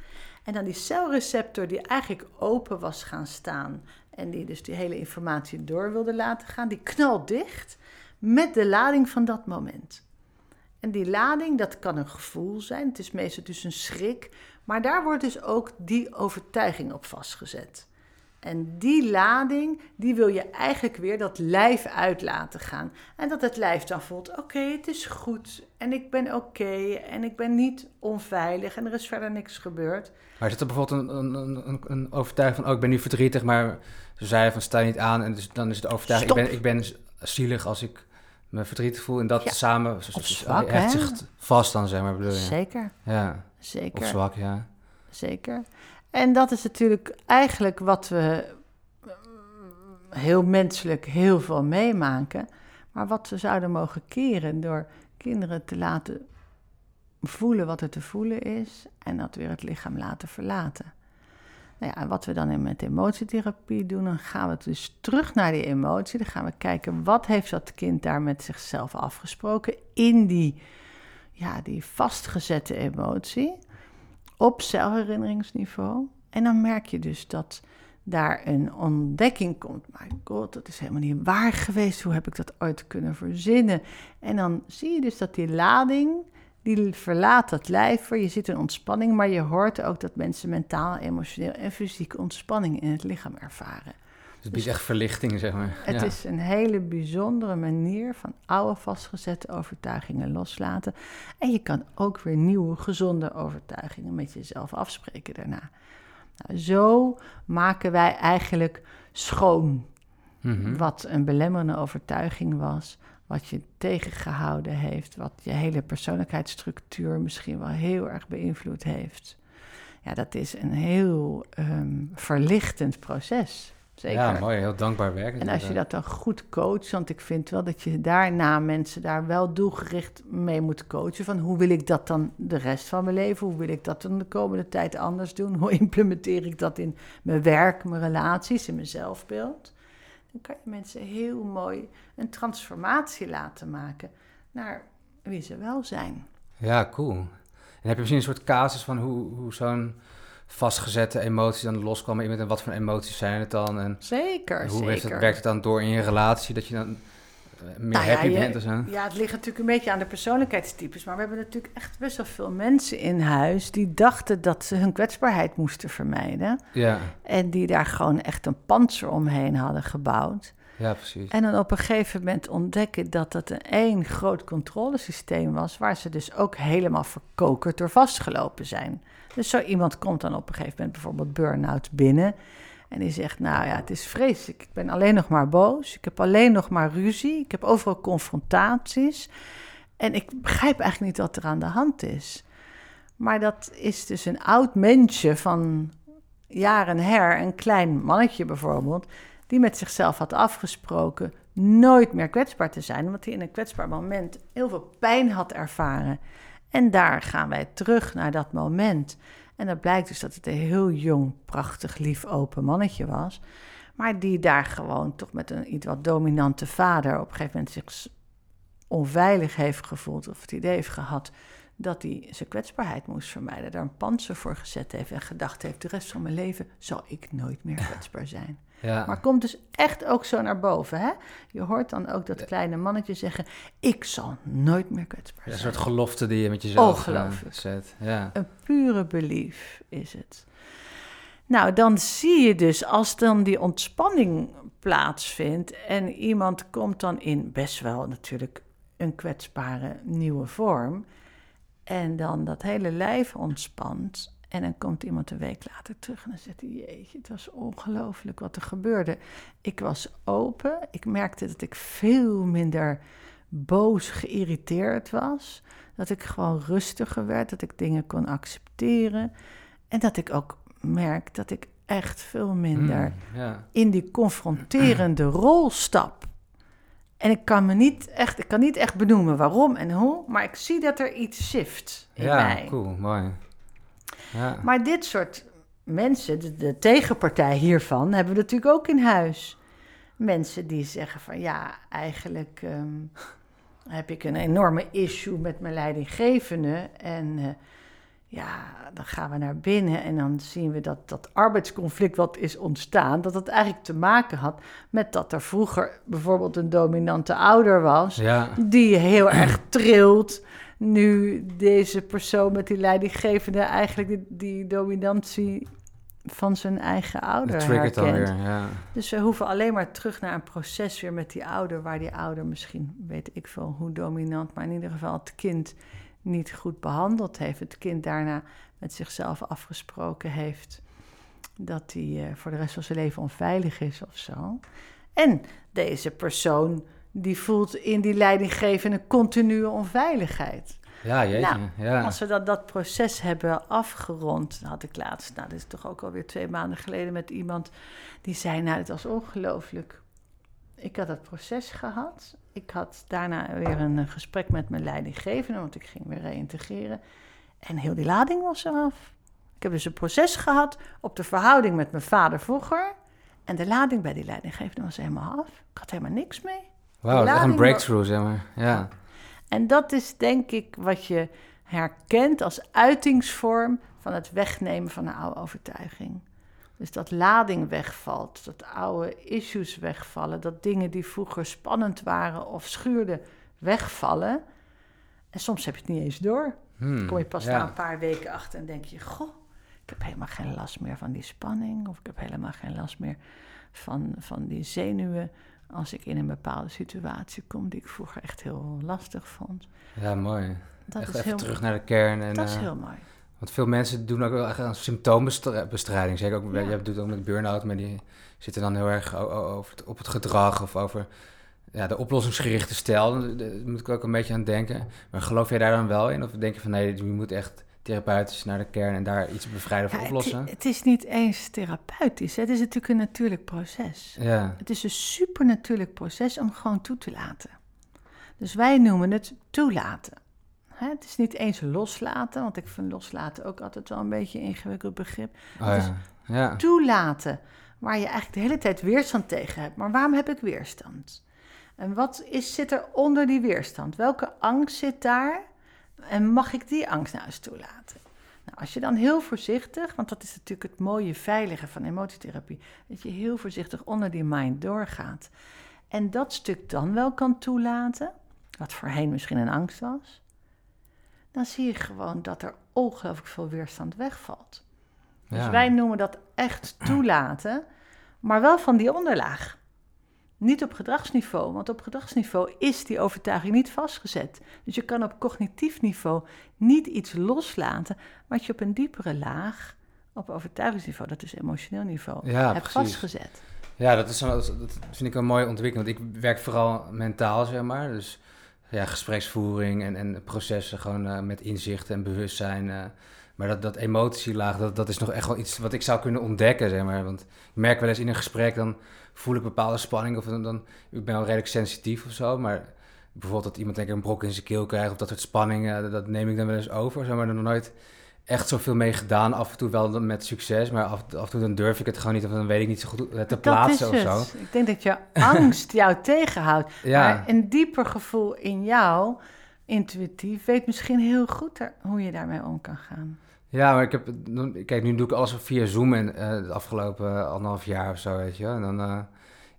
En dan die celreceptor die eigenlijk open was gaan staan en die dus die hele informatie door wilde laten gaan, die knalt dicht met de lading van dat moment. En die lading, dat kan een gevoel zijn. Het is meestal dus een schrik. Maar daar wordt dus ook die overtuiging op vastgezet. En die lading, die wil je eigenlijk weer dat lijf uit laten gaan. En dat het lijf dan voelt, oké, het is goed. En ik ben oké. en ik ben niet onveilig. En er is verder niks gebeurd. Maar zit er bijvoorbeeld een, een, een, een overtuiging van, oh, ik ben nu verdrietig. Maar ze zei van, sta niet aan. En dus, dan is het overtuiging, ik ben, ik ben zielig als ik me verdrietig voel. En dat samen of zwak, hecht zich vast dan, zeg maar, bedoel je? Zeker. Ja. Zeker. Of zwak, ja. Zeker. En dat is natuurlijk eigenlijk wat we heel menselijk heel veel meemaken. Maar wat we zouden mogen keren door kinderen te laten voelen wat er te voelen is en dat weer het lichaam laten verlaten. Nou ja, wat we dan met emotietherapie doen, dan gaan we dus terug naar die emotie. Dan gaan we kijken wat heeft dat kind daar met zichzelf afgesproken in die, ja, die vastgezette emotie op zelfherinneringsniveau. En dan merk je dus dat daar een ontdekking komt. My god, dat is helemaal niet waar geweest. Hoe heb ik dat ooit kunnen verzinnen? En dan zie je dus dat die lading, die verlaat dat lijf. Je zit in ontspanning, maar je hoort ook dat mensen mentaal, emotioneel en fysieke ontspanning in het lichaam ervaren. Dus het is echt verlichting, zeg maar. Het is een hele bijzondere manier van oude vastgezette overtuigingen loslaten. En je kan ook weer nieuwe gezonde overtuigingen met jezelf afspreken daarna. Nou, zo maken wij eigenlijk schoon Mhm. wat een belemmerende overtuiging was, wat je tegengehouden heeft, wat je hele persoonlijkheidsstructuur misschien wel heel erg beïnvloed heeft. Ja, dat is een heel ehm, verlichtend proces. Zeker. Ja, mooi. Heel dankbaar werk. En als je dat dan goed coacht, want ik vind wel dat je daarna mensen daar wel doelgericht mee moet coachen. Van hoe wil ik dat dan de rest van mijn leven? Hoe wil ik dat dan de komende tijd anders doen? [laughs] Hoe implementeer ik dat in mijn werk, mijn relaties, in mijn zelfbeeld? Dan kan je mensen heel mooi een transformatie laten maken naar wie ze wel zijn. Ja, cool. En heb je misschien een soort casus van hoe, hoe zo'n vastgezette emotie dan loskomen iemand en wat voor emoties zijn het dan? En Zeker, hoe zeker. Heeft het, werkt het dan door in je relatie dat je dan meer Nou ja, happy bent zo? Ja, het ligt natuurlijk een beetje aan de persoonlijkheidstypes. Maar we hebben natuurlijk echt best wel veel mensen in huis die dachten dat ze hun kwetsbaarheid moesten vermijden. Ja, En die daar gewoon echt een panzer omheen hadden gebouwd. ja, precies. En dan op een gegeven moment ontdekken dat het een één groot controlesysteem was, waar ze dus ook helemaal verkokerd door vastgelopen zijn. Dus zo iemand komt dan op een gegeven moment bijvoorbeeld burn-out binnen. En die zegt, nou ja, het is vreselijk. Ik ben alleen nog maar boos. Ik heb alleen nog maar ruzie. Ik heb overal confrontaties. En ik begrijp eigenlijk niet wat er aan de hand is. Maar dat is dus een oud mensje van jaren her, een klein mannetje bijvoorbeeld, die met zichzelf had afgesproken nooit meer kwetsbaar te zijn, omdat hij in een kwetsbaar moment heel veel pijn had ervaren. En daar gaan wij terug naar dat moment. En dan blijkt dus dat het een heel jong, prachtig, lief, open mannetje was. Maar die daar gewoon toch met een iets wat dominante vader op een gegeven moment zich onveilig heeft gevoeld. Of het idee heeft gehad dat hij zijn kwetsbaarheid moest vermijden. Daar een panzer voor gezet heeft en gedacht heeft... de rest van mijn leven zal ik nooit meer [laughs] kwetsbaar zijn. Ja, Maar komt dus echt ook zo naar boven. Hè? Je hoort dan ook dat kleine mannetje zeggen... ik zal nooit meer kwetsbaar Ja, een zijn. soort gelofte die je met jezelf eh, zet. Ja. Een pure belief is het. Nou, dan zie je dus als dan die ontspanning plaatsvindt en iemand komt dan in best wel natuurlijk een kwetsbare nieuwe vorm en dan dat hele lijf ontspant en dan komt iemand een week later terug en dan zegt hij, jeetje, het was ongelooflijk wat er gebeurde. Ik was open, ik merkte dat ik veel minder boos, geïrriteerd was. Dat ik gewoon rustiger werd, dat ik dingen kon accepteren. En dat ik ook merk dat ik echt veel minder Mm, ja. in die confronterende [clears throat] rol stap. En ik kan me niet echt, ik kan niet echt benoemen waarom en hoe, maar ik zie dat er iets shift in ja, mij. cool, mooi. Ja. Maar dit soort mensen, de, de tegenpartij hiervan, hebben we natuurlijk ook in huis. Mensen die zeggen van ja, eigenlijk ehm, heb ik een enorme issue met mijn leidinggevende. En eh, ja, dan gaan we naar binnen en dan zien we dat dat arbeidsconflict wat is ontstaan, dat het eigenlijk te maken had met dat er vroeger bijvoorbeeld een dominante ouder was, Ja. die heel erg trilt. Nu deze persoon met die leidinggevende eigenlijk die, die dominantie van zijn eigen ouder triggert dan herkent. weer. Ja. Dus we hoeven alleen maar terug naar een proces weer met die ouder, waar die ouder misschien, weet ik veel hoe dominant, maar in ieder geval het kind niet goed behandeld heeft. Het kind daarna met zichzelf afgesproken heeft dat hij eh, voor de rest van zijn leven onveilig is of zo. En deze persoon die voelt in die leidinggevende continue onveiligheid. Ja, jeetje. Nou, ja. Als we dat, dat proces hebben afgerond, dan had ik laatst, nou, dit is toch ook alweer twee maanden geleden, met iemand die zei: Nou, het was ongelooflijk. Ik had dat proces gehad. Ik had daarna weer een gesprek met mijn leidinggevende, want ik ging weer reïntegreren. En heel die lading was eraf. Ik heb dus een proces gehad op de verhouding met mijn vader vroeger. En de lading bij die leidinggevende was helemaal af. Ik had helemaal niks mee. Wauw, dat is echt een breakthrough, zeg maar. Ja. En dat is denk ik wat je herkent als uitingsvorm van het wegnemen van een oude overtuiging. Dus dat lading wegvalt, dat oude issues wegvallen, dat dingen die vroeger spannend waren of schuurden wegvallen. En soms heb je het niet eens door. Hmm, kom je pas ja. na een paar weken achter en denk je: Goh, ik heb helemaal geen last meer van die spanning. Of ik heb helemaal geen last meer van, van die zenuwen. Als ik in een bepaalde situatie kom die ik vroeger echt heel lastig vond. Ja, mooi. Dat echt is even heel, terug naar de kern. En, dat is eh, heel mooi. Want veel mensen doen ook wel echt aan symptoombestrijding. Zeker ook, Ja. je doet ook met burn-out, maar die zitten dan heel erg over het, op het gedrag of over ja, de oplossingsgerichte stijl. Daar moet ik ook een beetje aan denken. Maar geloof jij daar dan wel in? Of denk je van nee, je moet echt therapeutisch naar de kern en daar iets bevrijden of Ja, het, oplossen? het is niet eens therapeutisch. Het is natuurlijk een natuurlijk proces. Ja, Het is een supernatuurlijk proces om gewoon toe te laten. Dus wij noemen het toelaten. Hè, het is niet eens loslaten, want ik vind loslaten ook altijd wel een beetje een ingewikkeld begrip. oh, Het is ja. Toelaten, waar je eigenlijk de hele tijd weerstand tegen hebt. Maar waarom heb ik weerstand? En wat is, zit er onder die weerstand? Welke angst zit daar? En mag ik die angst nou eens toelaten? Nou, als je dan heel voorzichtig, want dat is natuurlijk het mooie veilige van emotietherapie, dat je heel voorzichtig onder die mind doorgaat. En dat stuk dan wel kan toelaten, wat voorheen misschien een angst was, dan zie je gewoon dat er ongelooflijk veel weerstand wegvalt. Dus wij noemen dat echt toelaten, maar wel van die onderlaag. Niet op gedragsniveau, want op gedragsniveau is die overtuiging niet vastgezet. Dus je kan op cognitief niveau niet iets loslaten wat je op een diepere laag, op overtuigingsniveau, dat is emotioneel niveau, Ja, hebt precies. vastgezet. Ja, dat, is, dat vind ik een mooie ontwikkeling. Want ik werk vooral mentaal, zeg maar. Dus ja, gespreksvoering en, en processen gewoon eh, met inzichten en bewustzijn. eh. maar dat, dat emotielaag, dat, dat is nog echt wel iets wat ik zou kunnen ontdekken, zeg maar. Want ik merk wel eens in een gesprek, dan voel ik bepaalde spanning. Of dan, dan, ik ben wel redelijk sensitief of zo, maar... Bijvoorbeeld dat iemand denk ik, een brok in zijn keel krijgt of dat soort spanningen, dat, dat neem ik dan wel eens over. Zo, maar er nog nooit echt zoveel mee gedaan. Af en toe wel met succes, maar af, af en toe dan durf ik het gewoon niet. Of dan weet ik niet zo goed het te plaatsen of dat zo. is het. Ik denk dat je [laughs] angst jou tegenhoudt. Ja. Maar een dieper gevoel in jou, intuïtief, weet misschien heel goed er- hoe je daarmee om kan gaan. Ja, maar ik heb... Kijk, nu doe ik alles via Zoom en eh het afgelopen anderhalf jaar of zo, weet je. En dan eh,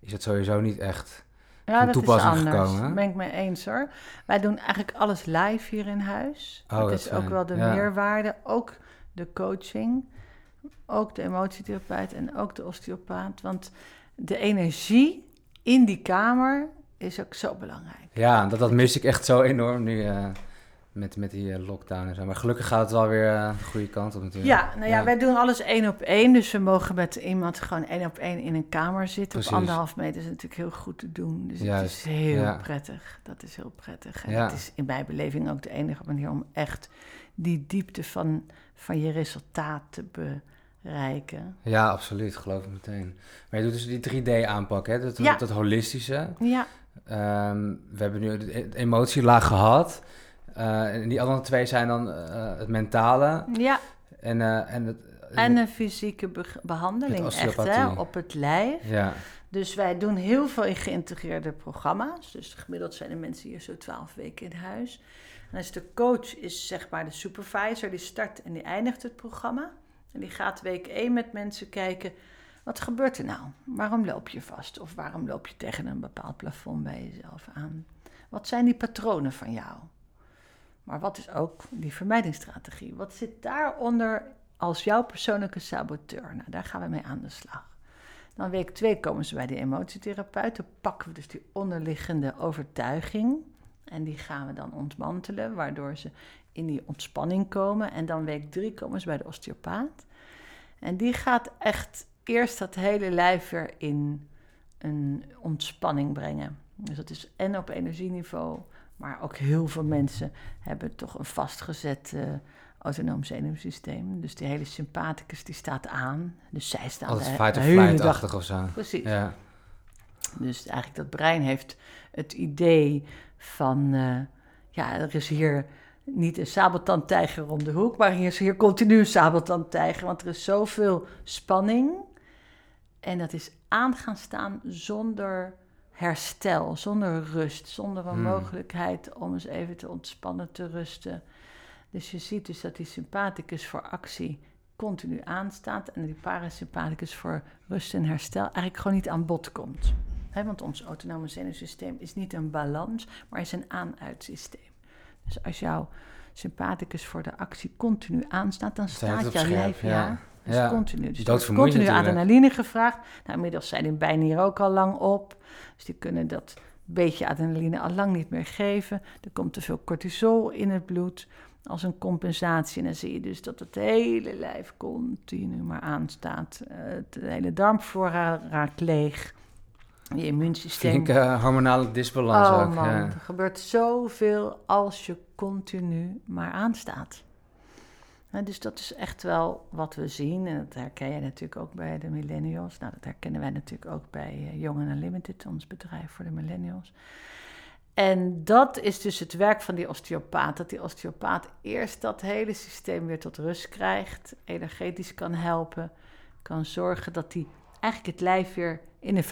is het sowieso niet echt... Ja, dat toepassing is anders. gekomen? Daar ben ik mee eens hoor. Wij doen eigenlijk alles live hier in huis. Oh, dat dat is fijn. ook wel de Ja. meerwaarde. Ook de coaching, ook de emotietherapeut en ook de osteopaat. Want de energie in die kamer is ook zo belangrijk. Ja, dat, dat mis ik echt zo enorm nu eh, met, met die eh, lockdown en zo. Maar gelukkig gaat het wel weer eh, de goede kant op natuurlijk. Ja, nou ja, wij doen alles één op één. Dus we mogen met iemand gewoon één op één in een kamer zitten. Precies. Op anderhalf meter is natuurlijk heel goed te doen. Dus Juist, het is heel ja. prettig. Dat is heel prettig. En Ja. het is in mijn beleving ook de enige manier om echt die diepte van, van je resultaat te bereiken. Ja, absoluut. Geloof ik meteen. Maar je doet dus die 3D-aanpak, hè? Dat, Ja. dat holistische. Ja, Ehm, we hebben nu het emotielaag gehad. Eh, en die andere twee zijn dan eh, het mentale ja. en, eh, en het... En een fysieke be- behandeling echt hè, op het lijf. Ja, Dus wij doen heel veel in geïntegreerde programma's. Dus gemiddeld zijn de mensen hier zo twaalf weken in huis. Dan is de coach is zeg maar de supervisor, die start en die eindigt het programma. En die gaat week 1 met mensen kijken, wat gebeurt er nou? Waarom loop je vast? Of waarom loop je tegen een bepaald plafond bij jezelf aan? Wat zijn die patronen van jou? Maar wat is ook die vermijdingsstrategie? Wat zit daaronder als jouw persoonlijke saboteur? Nou, daar gaan we mee aan de slag. Dan week 2 komen ze bij de emotietherapeut. Dan pakken we dus die onderliggende overtuiging. En die gaan we dan ontmantelen, waardoor ze in die ontspanning komen. En dan week 3 komen ze bij de osteopaat. En die gaat echt eerst dat hele lijf weer in een ontspanning brengen. Dus dat is en op energieniveau, maar ook heel veel mensen hebben toch een vastgezet uh, autonoom zenuwsysteem. Dus die hele sympathicus die staat aan. Dus zij staan Altijd de, fight de or hele flight dag. achtig of zo. Precies. Ja. Dus eigenlijk dat brein heeft het idee van, eh, ja, er is hier niet een sabeltandtijger om de hoek, maar hier is hier continu een sabeltandtijger, want er is zoveel spanning. En dat is aan gaan staan zonder herstel, zonder rust, zonder een Hmm. mogelijkheid om eens even te ontspannen, te rusten. Dus je ziet dus dat die sympathicus voor actie continu aanstaat en die parasympathicus voor rust en herstel eigenlijk gewoon niet aan bod komt. Want ons autonome zenuwsysteem is niet een balans, maar is een aan-uitsysteem. Dus als jouw sympathicus voor de actie continu aanstaat, dan Staat jouw lijf, ja. ja. Dus Ja. continu. Dus wordt Doodvermoeiend continu natuurlijk. adrenaline gevraagd. Nou, inmiddels zijn die bijen hier ook al lang op. Dus die kunnen dat beetje adrenaline al lang niet meer geven. Er komt te veel cortisol in het bloed als een compensatie. En dan zie je dus dat het hele lijf continu maar aanstaat. Eh, de hele darmflora raakt leeg. Je immuunsysteem... Flinke eh, hormonale disbalans oh ook. man, Ja. er gebeurt zoveel als je continu maar aanstaat. Dus dat is echt wel wat we zien. En dat herken je natuurlijk ook bij de millennials. Nou, dat herkennen wij natuurlijk ook bij eh, Young Unlimited, ons bedrijf voor de millennials. En dat is dus het werk van die osteopaat. Dat die osteopaat eerst dat hele systeem weer tot rust krijgt, energetisch kan helpen, kan zorgen dat hij eigenlijk het lijf weer in een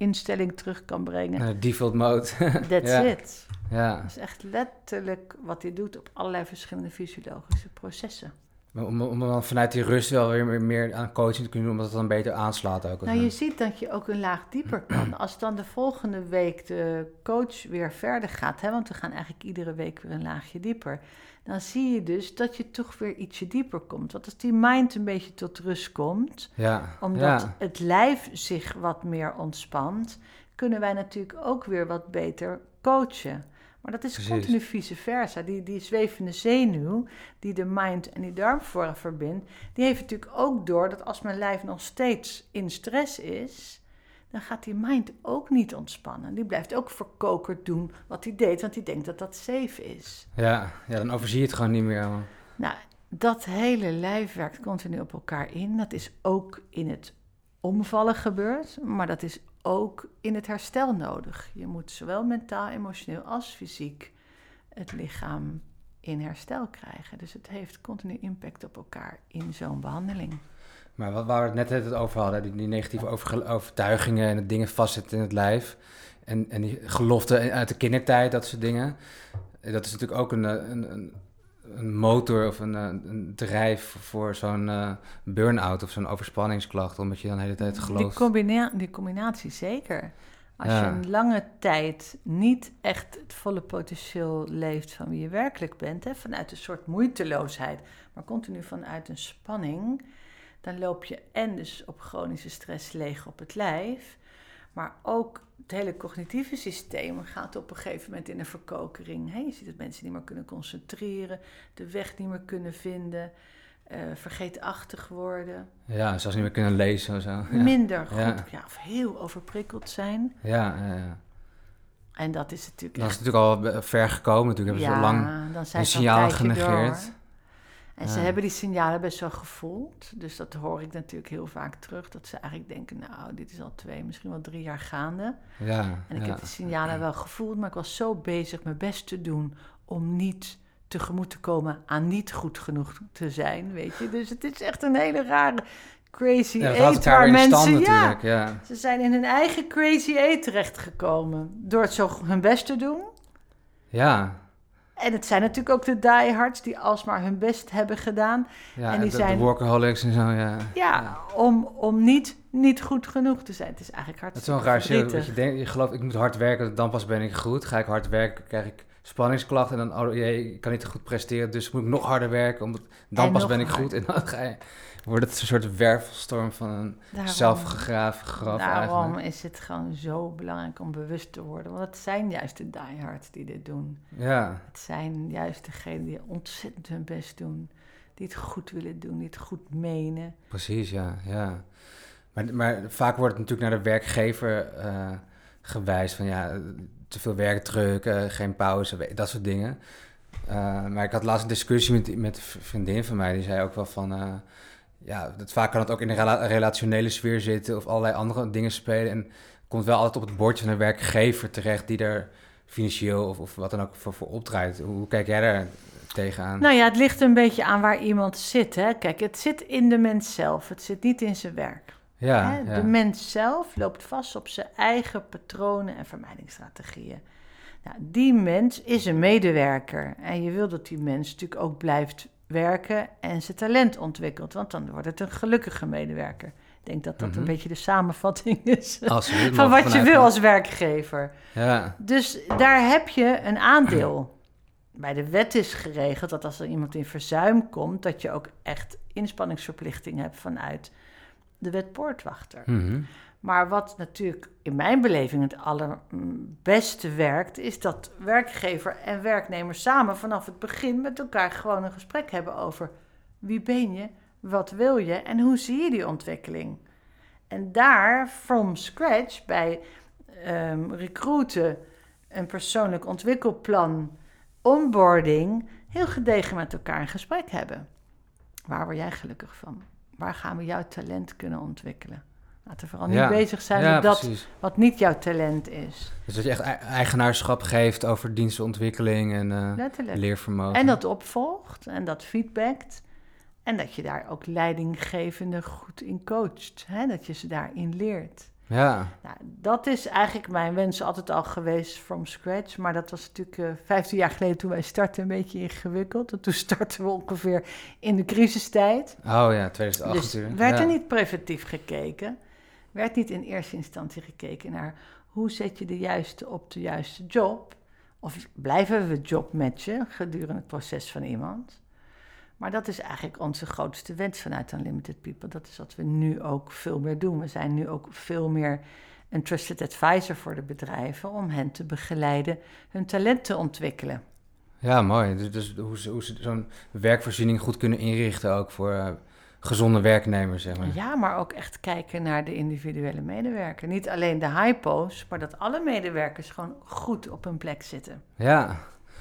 fabrieksinstelling terug kan brengen. Default mode. [laughs] That's ja. it. ja. Dat is echt letterlijk wat hij doet op allerlei verschillende fysiologische processen. Om, om dan vanuit die rust wel weer meer- meer aan coaching te kunnen doen, omdat het dan beter aanslaat ook. Nou, je ziet dat je ook een laag dieper kan. [clears throat] Als dan de volgende week de coach weer verder gaat, hè, want we gaan eigenlijk iedere week weer een laagje dieper, dan zie je dus dat je toch weer ietsje dieper komt. Want als die mind een beetje tot rust komt, Ja. omdat ja. het lijf zich wat meer ontspant, kunnen wij natuurlijk ook weer wat beter coachen. Maar dat is Precies. continu vice versa. Die, die zwevende zenuw, die de mind en die darmflora verbindt, die heeft natuurlijk ook door dat als mijn lijf nog steeds in stress is, dan gaat die mind ook niet ontspannen. Die blijft ook verkokerd doen wat hij deed, want die denkt dat dat safe is. Ja. ja, dan overzie je het gewoon niet meer. man. Nou, dat hele lijf werkt continu op elkaar in. Dat is ook in het omvallen gebeurd, maar dat is ook in het herstel nodig. Je moet zowel mentaal, emotioneel als fysiek het lichaam in herstel krijgen. Dus het heeft continu impact op elkaar in zo'n behandeling. Maar wat waar we het net het over hadden, die, die negatieve overtuigingen en het dingen vastzitten in het lijf. En, en die geloften uit de kindertijd, dat soort dingen. Eh, Dat is natuurlijk ook een, eh, een, een, een motor of een, eh, een drijf voor zo'n burn-out of zo'n overspanningsklacht. Omdat je dan de hele tijd Die, gelooft. combina- die combinatie zeker. Als Ja. je een lange tijd niet echt het volle potentieel leeft van wie je werkelijk bent, hè, vanuit een soort moeiteloosheid, maar continu vanuit een spanning, dan loop je en dus op chronische stress leeg op het lijf, maar ook het hele cognitieve systeem gaat op een gegeven moment in een verkokering. Je ziet dat mensen niet meer kunnen concentreren, de weg niet meer kunnen vinden, eh, vergeetachtig worden Ja, zelfs niet meer kunnen lezen of zo. Ja, minder goed Ja. ja. of heel overprikkeld zijn. ja, ja, ja. En dat is natuurlijk Dan is echt... natuurlijk al ver gekomen. Natuurlijk hebben ze lang dan zijn die ze al een signalen tijdje genegeerd. door. En ze hebben die signalen best wel gevoeld. Dus dat hoor ik natuurlijk heel vaak terug. Dat ze eigenlijk denken, nou, dit is al twee, misschien wel drie jaar gaande. Ja, En ik ja. heb die signalen wel gevoeld, maar ik was zo bezig mijn best te doen om niet tegemoet te komen aan niet goed genoeg te zijn, weet je. Dus het is echt een hele rare crazy Ja, waar in mensen... ja, natuurlijk. Ja. Ze zijn in hun eigen crazy eight terechtgekomen. Door het zo hun best te doen. ja, En het zijn natuurlijk ook de diehards die alsmaar hun best hebben gedaan. Ja, En die de, zijn- de workaholics en zo, ja. Ja, om, om niet, niet goed genoeg te zijn. Het is eigenlijk Het is wel raar, shit, dat je denkt, je gelooft, ik moet hard werken, dan pas ben ik goed. Ga ik hard werken, krijg ik spanningsklachten en dan, oh jee, ik kan niet goed presteren, dus moet ik nog harder werken, omdat, dan En pas ben ik goed. En dan ga je, wordt het een soort wervelstorm van een Daarom- zelfgegraven graf Daarom eigenlijk. is het gewoon zo belangrijk om bewust te worden. Want het zijn juist de diehards die dit doen. Ja, Het zijn juist degenen die ontzettend hun best doen. Die het goed willen doen, die het goed menen. precies, ja, ja. Maar, maar vaak wordt het natuurlijk naar de werkgever eh, gewijs van ja, te veel werkdruk, geen pauze, dat soort dingen. Eh, maar ik had laatst een discussie met, met een vriendin van mij, die zei ook wel van, eh, ja, dat vaak kan het ook in een rela- relationele sfeer zitten of allerlei andere dingen spelen. En komt wel altijd op het bordje van een werkgever terecht die er financieel of, of wat dan ook voor, voor opdraait. Hoe, hoe kijk jij daar tegenaan? Nou ja, het ligt een beetje aan waar iemand zit. Hè? Kijk, het zit in de mens zelf. Het zit niet in zijn werk. ja, hè? ja. De mens zelf loopt vast op zijn eigen patronen en vermijdingsstrategieën. Nou, die mens is een medewerker. En je wil dat die mens natuurlijk ook blijft werken en zijn talent ontwikkelt. Want dan wordt het een gelukkige medewerker. Ik denk dat dat Mhm. een beetje de samenvatting is [laughs] Absoluut, van wat je wil als werkgever. Ja, Dus daar heb je een aandeel. Bij de wet is geregeld dat als er iemand in verzuim komt, dat je ook echt inspanningsverplichting hebt vanuit de wet poortwachter. mhm. Maar wat natuurlijk in mijn beleving het allerbeste werkt, is dat werkgever en werknemer samen vanaf het begin met elkaar gewoon een gesprek hebben over wie ben je, wat wil je en hoe zie je die ontwikkeling. En daar, from scratch, bij ehm, recruiten, een persoonlijk ontwikkelplan, onboarding, heel gedegen met elkaar een gesprek hebben. Waar word jij gelukkig van? Waar gaan we jouw talent kunnen ontwikkelen? Laten we vooral niet bezig zijn ja, met dat precies. wat niet jouw talent is. Dus dat je echt ei- eigenaarschap geeft over dienstontwikkeling en eh, leervermogen. En dat opvolgt en dat feedbackt. En dat je daar ook leidinggevende goed in coacht. Hè? Dat je ze daarin leert. Ja, Nou, dat is eigenlijk mijn wens altijd al geweest from scratch. Maar dat was natuurlijk eh 15 jaar geleden toen wij startten een beetje ingewikkeld. En toen [laughs] startten we ongeveer in de crisistijd. oh ja, 2008 dus werd ja. er niet preventief gekeken. Werd niet in eerste instantie gekeken naar hoe zet je de juiste op de juiste job. Of blijven we jobmatchen gedurende het proces van iemand. Maar dat is eigenlijk onze grootste wens vanuit Unlimited People. Dat is wat we nu ook veel meer doen. We zijn nu ook veel meer een trusted advisor voor de bedrijven om hen te begeleiden hun talent te ontwikkelen. Ja, mooi. Dus, dus hoe ze, hoe ze zo'n werkvoorziening goed kunnen inrichten ook voor eh, gezonde werknemers, zeg maar. Ja, maar ook echt kijken naar de individuele medewerker. Niet alleen de hypo's, maar dat alle medewerkers gewoon goed op hun plek zitten. Ja.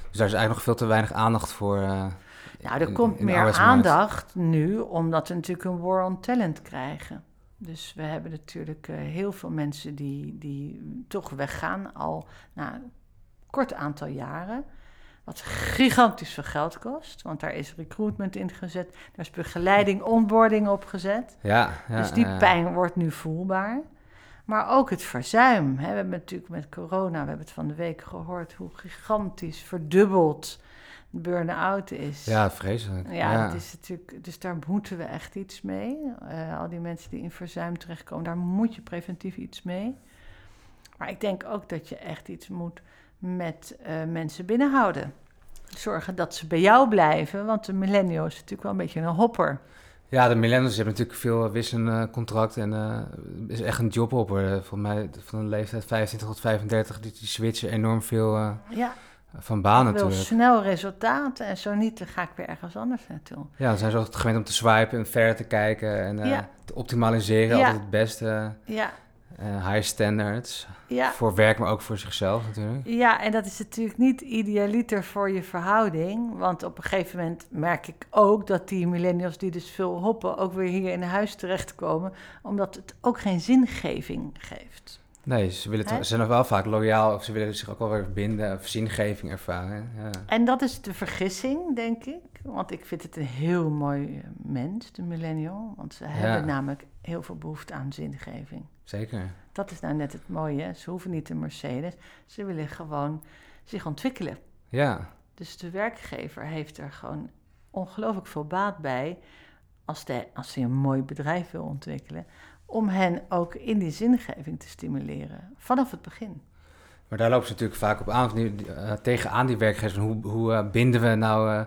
Dus daar is eigenlijk nog veel te weinig aandacht voor. eh, Nou, er in- komt in meer aandacht nu, omdat we natuurlijk een war on talent krijgen. Dus we hebben natuurlijk eh, heel veel mensen die, die toch weggaan al na een kort aantal jaren. Wat gigantisch veel geld kost, want daar is recruitment in gezet, daar is begeleiding, onboarding op gezet. Ja, ja, dus die ja. pijn wordt nu voelbaar. Maar ook het verzuim. Hè. We hebben natuurlijk met corona, we hebben het van de week gehoord, hoe gigantisch verdubbeld de burn-out is. Ja, vreselijk. Ja, Dat is natuurlijk, dus daar moeten we echt iets mee. Eh, al die mensen die in verzuim terechtkomen, daar moet je preventief iets mee. Maar ik denk ook dat je echt iets moet met eh, mensen binnenhouden. Zorgen dat ze bij jou blijven, want de millennial is natuurlijk wel een beetje een hopper. Ja, de millennials hebben natuurlijk veel wisselende contracten en eh is echt een jobhopper. Eh, Volgens mij van de leeftijd 25 tot 35, die, die switchen enorm veel Ja, van baan ik wil natuurlijk. snel resultaten en zo niet, dan ga ik weer ergens anders naartoe. Ja, dan zijn ze ook gewend om te swipen en verder te kijken en Ja. te optimaliseren. Ja. Altijd het beste, Ja, eh, high standards. ja. Voor werk, maar ook voor zichzelf natuurlijk. Ja, en dat is natuurlijk niet idealiter voor je verhouding. Want op een gegeven moment merk ik ook dat die millennials die dus veel hoppen... ook weer hier in huis terechtkomen. Omdat het ook geen zingeving geeft. Nee, ze, willen ze zijn nog wel vaak loyaal of ze willen zich ook wel weer binden of zingeving ervaren. Ja. En dat is de vergissing, denk ik. Want ik vind het een heel mooi eh, mens, de millennial. Want ze hebben namelijk heel veel behoefte aan zingeving. Zeker. Dat is nou net het mooie. Ze hoeven niet een Mercedes. Ze willen gewoon zich ontwikkelen. Ja, Dus de werkgever heeft er gewoon ongelooflijk veel baat bij als hij als een mooi bedrijf wil ontwikkelen, om hen ook in die zingeving te stimuleren vanaf het begin. Maar daar lopen ze natuurlijk vaak op aan, die, uh, tegenaan die werkgevers. Hoe, hoe uh, binden we nou uh,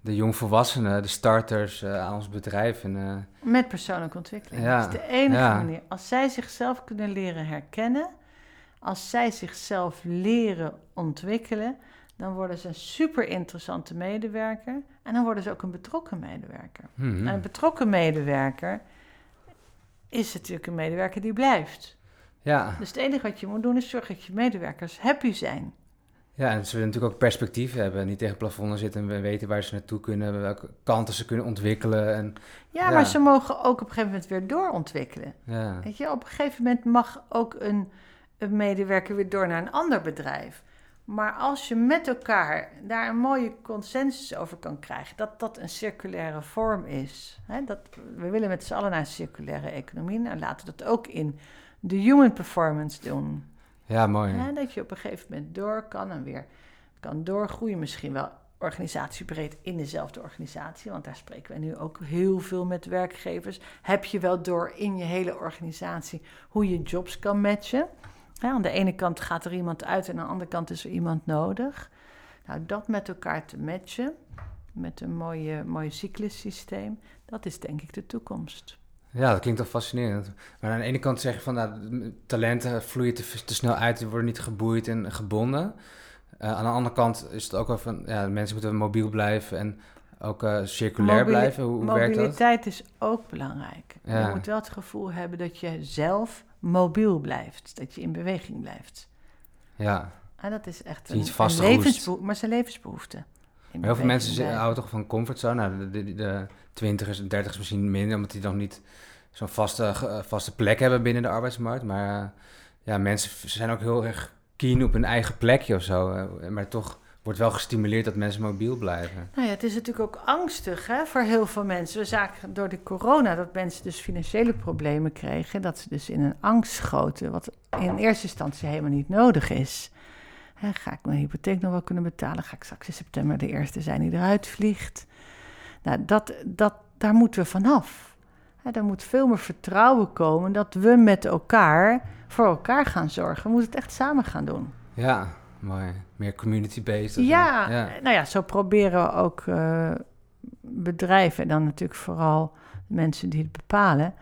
de jongvolwassenen, de starters aan ons bedrijf? En, Met persoonlijke ontwikkeling. Ja, dat is de enige manier. Als zij zichzelf kunnen leren herkennen, als zij zichzelf leren ontwikkelen, dan worden ze een super interessante medewerker en dan worden ze ook een betrokken medewerker. Hmm. En een betrokken medewerker is natuurlijk een medewerker die blijft. Ja. Dus het enige wat je moet doen is zorgen dat je medewerkers happy zijn. Ja, en ze willen natuurlijk ook perspectief hebben. Niet tegen plafonnen zitten en weten waar ze naartoe kunnen, welke kanten ze kunnen ontwikkelen. En, ja, ja, maar ze mogen ook op een gegeven moment weer doorontwikkelen. Ja. Weet je, op een gegeven moment mag ook een, een medewerker weer door naar een ander bedrijf. Maar als je met elkaar daar een mooie consensus over kan krijgen, dat dat een circulaire vorm is. Hè, dat, we willen met z'n allen naar een circulaire economie. Nou, laten we dat ook in de human performance doen. Ja, mooi. Dat je op een gegeven moment door kan en weer kan doorgroeien. Misschien wel organisatiebreed in dezelfde organisatie, want daar spreken we nu ook heel veel met werkgevers. Heb je wel door in je hele organisatie hoe je jobs kan matchen? aan de ene kant gaat er iemand uit en aan de andere kant is er iemand nodig. Nou, dat met elkaar te matchen, met een mooie, mooie cyclussysteem, dat is denk ik de toekomst. Ja, dat klinkt toch fascinerend. Maar aan de ene kant zeg je van nou, talenten vloeien te, te snel uit, die worden niet geboeid en gebonden. Uh, aan de andere kant is het ook wel van ja, mensen moeten mobiel blijven en ook uh, circulair blijven. Hoe, hoe werkt dat? Mobiliteit is ook belangrijk. Ja. Je moet wel het gevoel hebben dat je zelf mobiel blijft, dat je in beweging blijft. Ja. En dat is echt een, een levensbehoefte, maar zijn levensbehoefte. Maar heel veel mensen houden toch van comfortzone. Nou, de, de, de twintigers en dertigers misschien minder, omdat die nog niet zo'n vaste, vaste plek hebben binnen de arbeidsmarkt. Maar uh, ja, mensen zijn ook heel erg keen op hun eigen plekje of zo. Uh, maar toch wordt wel gestimuleerd dat mensen mobiel blijven. Nou ja, het is natuurlijk ook angstig hè, voor heel veel mensen. We zagen door de corona dat mensen dus financiële problemen kregen. Dat ze dus in een angst schoten, wat in eerste instantie helemaal niet nodig is. Ga ik mijn hypotheek nog wel kunnen betalen? Ga ik straks in september de eerste zijn die eruit vliegt? Nou, dat, dat, daar moeten we vanaf. Er moet veel meer vertrouwen komen dat we met elkaar voor elkaar gaan zorgen. We moeten het echt samen gaan doen. Ja, mooi. Meer community-based. Ja, ja, nou ja, zo proberen we ook uh, bedrijven, en dan natuurlijk vooral mensen die het bepalen,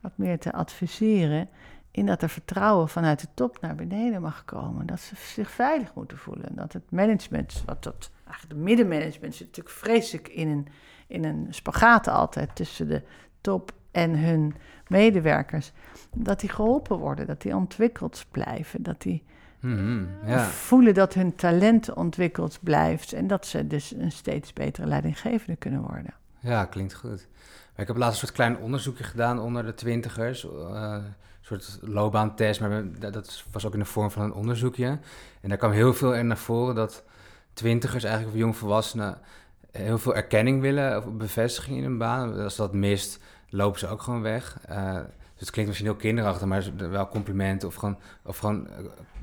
wat meer te adviseren. In dat er vertrouwen vanuit de top naar beneden mag komen. Dat ze zich veilig moeten voelen. Dat het management, wat dat, eigenlijk de middenmanagement zit natuurlijk vreselijk in een, in een spagaat altijd tussen de top en hun medewerkers. Dat die geholpen worden, dat die ontwikkeld blijven, dat die Mm-hmm, ja. voelen dat hun talent ontwikkeld blijft en dat ze dus een steeds betere leidinggevende kunnen worden. Ja, klinkt goed. ik heb laatst een soort klein onderzoekje gedaan onder de twintigers, uh, een soort loopbaantest, maar dat was ook in de vorm van een onderzoekje. En daar kwam heel veel in naar voren dat twintigers, eigenlijk of jongvolwassenen, heel veel erkenning willen of bevestiging in een baan. Als dat mist, lopen ze ook gewoon weg. Uh, dus het klinkt misschien heel kinderachtig, maar wel complimenten of gewoon, of gewoon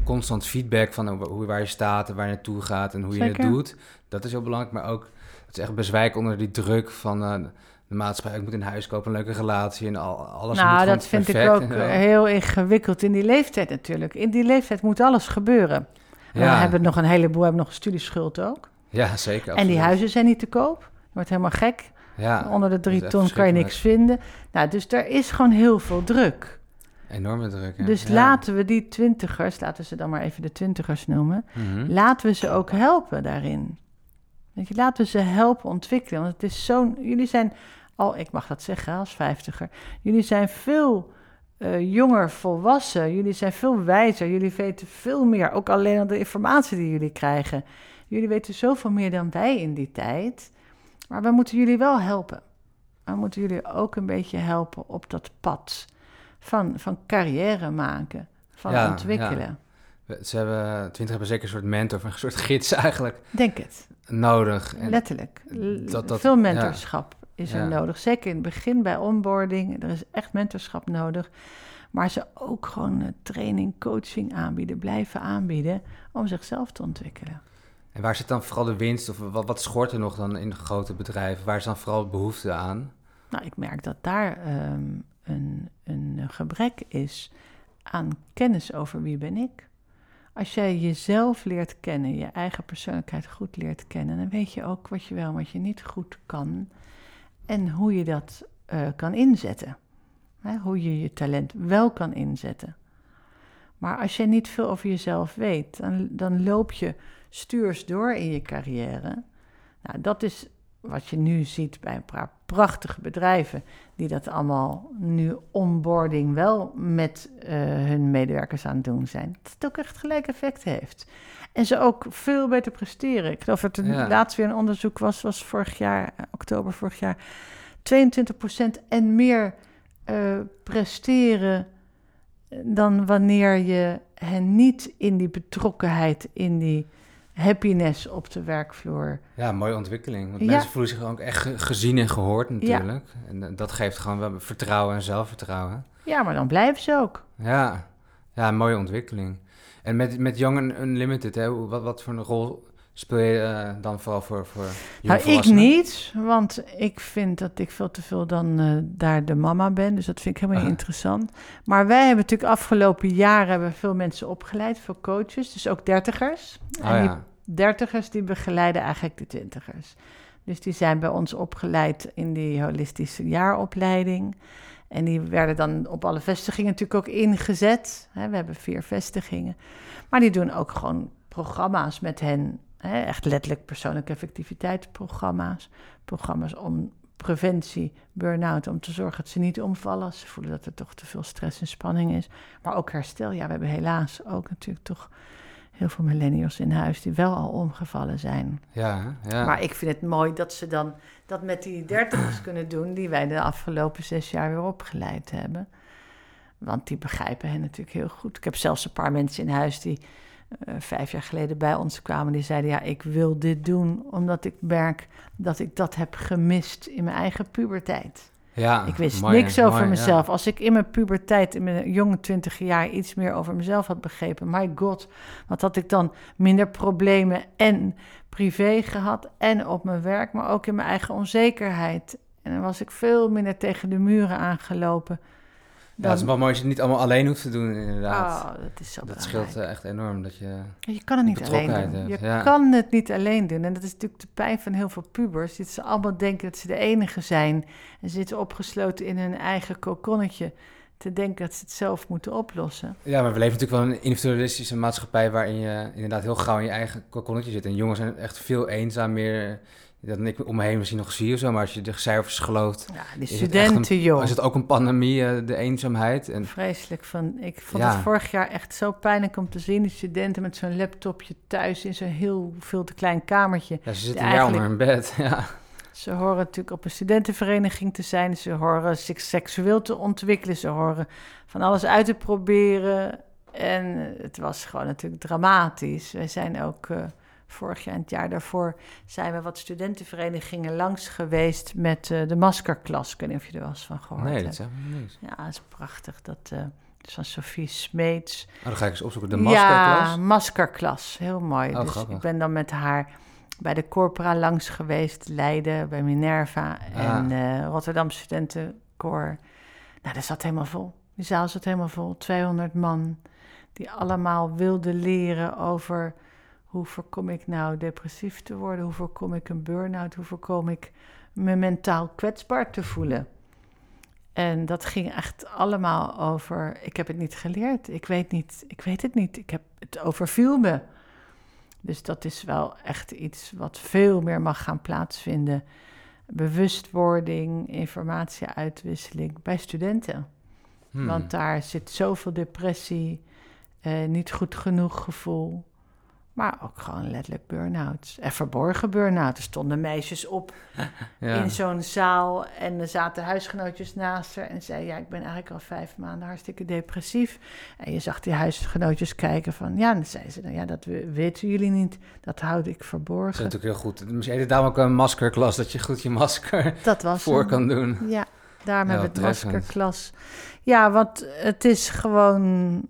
constant feedback van hoe, waar je staat en waar je naartoe gaat en hoe Zeker. je het doet. Dat is heel belangrijk, maar ook het is echt bezwijken onder die druk van uh, de maatschappij. Ik moet een huis kopen, een leuke relatie en al, alles nou, dat vind perfect, ik ook heel ingewikkeld in die leeftijd natuurlijk. In die leeftijd moet alles gebeuren. Ja. We hebben nog een heleboel, we hebben nog een studieschuld ook. Ja, zeker. Absoluut. En die huizen zijn niet te koop. Je wordt helemaal gek. Ja, Onder de drie ton kan je niks vinden. Nou, dus er is gewoon heel veel druk. Enorme druk, ja. Dus ja. laten we die twintigers, laten we ze dan maar even de twintigers noemen, mm -hmm. laten we ze ook helpen daarin. Weet je, laten we ze helpen ontwikkelen. Want het is zo'n, jullie zijn al, ik mag dat zeggen als vijftiger, jullie zijn veel uh, jonger volwassen, jullie zijn veel wijzer, jullie weten veel meer, ook alleen al de informatie die jullie krijgen. Jullie weten zoveel meer dan wij in die tijd. Maar we moeten jullie wel helpen. We moeten jullie ook een beetje helpen op dat pad van, van carrière maken, van Ja, ontwikkelen. Ze hebben, twintig hebben zeker een soort mentor, een soort gids eigenlijk Denk het, nodig. En letterlijk. L- dat- dat- Veel mentorschap is er Ja. nodig. Zeker in het begin bij onboarding. Er is echt mentorschap nodig. Maar ze ook gewoon eh, training, coaching aanbieden, blijven aanbieden om zichzelf te ontwikkelen. En waar zit dan vooral de winst of wat, schort er nog dan in grote bedrijven? Waar is dan vooral behoefte aan? Nou, ik merk dat daar ehm, een, een gebrek is aan kennis over wie ben ik. Als jij jezelf leert kennen, je eigen persoonlijkheid goed leert kennen, dan weet je ook wat je wel en wat je niet goed kan en hoe je dat uh, kan inzetten. Hè, hoe je je talent wel kan inzetten. Maar als je niet veel over jezelf weet, dan, dan loop je stuurs door in je carrière. Nou, dat is wat je nu ziet bij een paar prachtige bedrijven, die dat allemaal nu onboarding wel met uh, hun medewerkers aan het doen zijn. Dat het ook echt gelijk effect heeft. En ze ook veel beter presteren. Ik geloof dat er ja. laatst weer een onderzoek was, was vorig jaar, oktober vorig jaar, 22% en meer uh, presteren dan wanneer je hen niet in die betrokkenheid, in die happiness op de werkvloer. Ja, mooie ontwikkeling. Want mensen voelen zich ook echt gezien en gehoord natuurlijk. En eh, dat geeft gewoon wel vertrouwen en zelfvertrouwen. Ja, maar dan blijven ze ook. Ja, ja mooie ontwikkeling. En met, met Young Unlimited, hè, wat, wat voor een rol speel je uh, dan vooral voor, voor Nou, ik niet, want ik vind dat ik veel te veel dan uh, daar de mama ben. Dus dat vind ik helemaal niet interessant. Maar wij hebben natuurlijk afgelopen jaren hebben veel mensen opgeleid, veel coaches. Dus ook dertigers. Oh, en die dertigers die begeleiden eigenlijk de twintigers. Dus die zijn bij ons opgeleid in die holistische jaaropleiding. En die werden dan op alle vestigingen natuurlijk ook ingezet. we hebben vier vestigingen. Maar die doen ook gewoon programma's met hen echt letterlijk persoonlijke effectiviteitsprogramma's. Programma's om preventie, burn-out, om te zorgen dat ze niet omvallen ze voelen dat er toch te veel stress en spanning is. Maar ook herstel. Ja, we hebben helaas ook natuurlijk toch heel veel millennials in huis die wel al omgevallen zijn. Ja, ja. Maar ik vind het mooi dat ze dan dat met die dertigers [clears throat] kunnen doen die wij de afgelopen zes jaar weer opgeleid hebben. Want die begrijpen hen natuurlijk heel goed. Ik heb zelfs een paar mensen in huis die uh, vijf jaar geleden bij ons kwamen. Die zeiden, ja, ik wil dit doen omdat ik merk dat ik dat heb gemist in mijn eigen puberteit. Ja, ik wist niks over mezelf. Als ik in mijn puberteit, in mijn jonge twintig jaar, iets meer over mezelf had begrepen, my god, wat had ik dan minder problemen en privé gehad en op mijn werk, maar ook in mijn eigen onzekerheid. En dan was ik veel minder tegen de muren aangelopen. Ja, het is wel mooi als je het niet allemaal alleen hoeft te doen, inderdaad. Oh, dat is zo Dat scheelt eh, echt enorm, dat je Je kan het niet alleen doen. Je kan het niet alleen doen. En dat is natuurlijk de pijn van heel veel pubers. Dat ze allemaal denken dat ze de enige zijn. En zitten opgesloten in hun eigen kokonnetje te denken dat ze het zelf moeten oplossen. Ja, maar we leven natuurlijk wel in een individualistische maatschappij... waarin je inderdaad heel gauw in je eigen kokonnetje zit. En jongens zijn echt veel eenzaam, meer dat ik om me heen misschien nog zie of zo, maar als je de cijfers gelooft... Ja, die studenten, joh. Is het ook een pandemie, uh, de eenzaamheid? En, Vreselijk. Van, ik vond het vorig jaar echt zo pijnlijk om te zien... die studenten met zo'n laptopje thuis in zo'n heel veel te klein kamertje. Ja, ze zitten jaar onder hun bed, [laughs] ja. Ze horen natuurlijk op een studentenvereniging te zijn. Ze horen zich seksueel te ontwikkelen. Ze horen van alles uit te proberen. En het was gewoon natuurlijk dramatisch. Wij zijn ook... Uh, vorig jaar en het jaar daarvoor zijn we wat studentenverenigingen langs geweest met uh, de maskerklas. Ik weet niet of je er wel eens van gehoord Nee, dat is niet. Ja, dat is prachtig. Dat uh, is van Sophie Smeets. Oh, dan ga ik eens opzoeken. De maskerklas? Ja, maskerklas. Heel mooi. Oh, dus grappig. ik ben dan met haar bij de Corpora langs geweest, Leiden, bij Minerva Ah. en uh, Rotterdam Studentenkoor. Nou, dat zat helemaal vol. Die zaal zat helemaal vol. 200 man die allemaal wilden leren over hoe voorkom ik nou depressief te worden? Hoe voorkom ik een burn-out? Hoe voorkom ik me mentaal kwetsbaar te voelen? En dat ging echt allemaal over, ik heb het niet geleerd, ik weet, niet, ik weet het niet, ik heb, het overviel me. Dus dat is wel echt iets wat veel meer mag gaan plaatsvinden. Bewustwording, informatieuitwisseling bij studenten. Hmm. Want daar zit zoveel depressie, eh, niet goed genoeg gevoel. Maar ook gewoon letterlijk burn-outs. En verborgen burn-outs. Er stonden meisjes op [laughs] ja. in zo'n zaal. En er zaten huisgenootjes naast haar. En zei, ja, ik ben eigenlijk al vijf maanden hartstikke depressief. En je zag die huisgenootjes kijken van... Ja, en dan zei ze, dan, ja, dat weten jullie niet. Dat houd ik verborgen. Dat is natuurlijk heel goed. Misschien daarom ook een maskerklas. Dat je goed je masker dat was voor kan doen. Ja, Daarom Ja, hebben we het maskerklas. Ja, want het is gewoon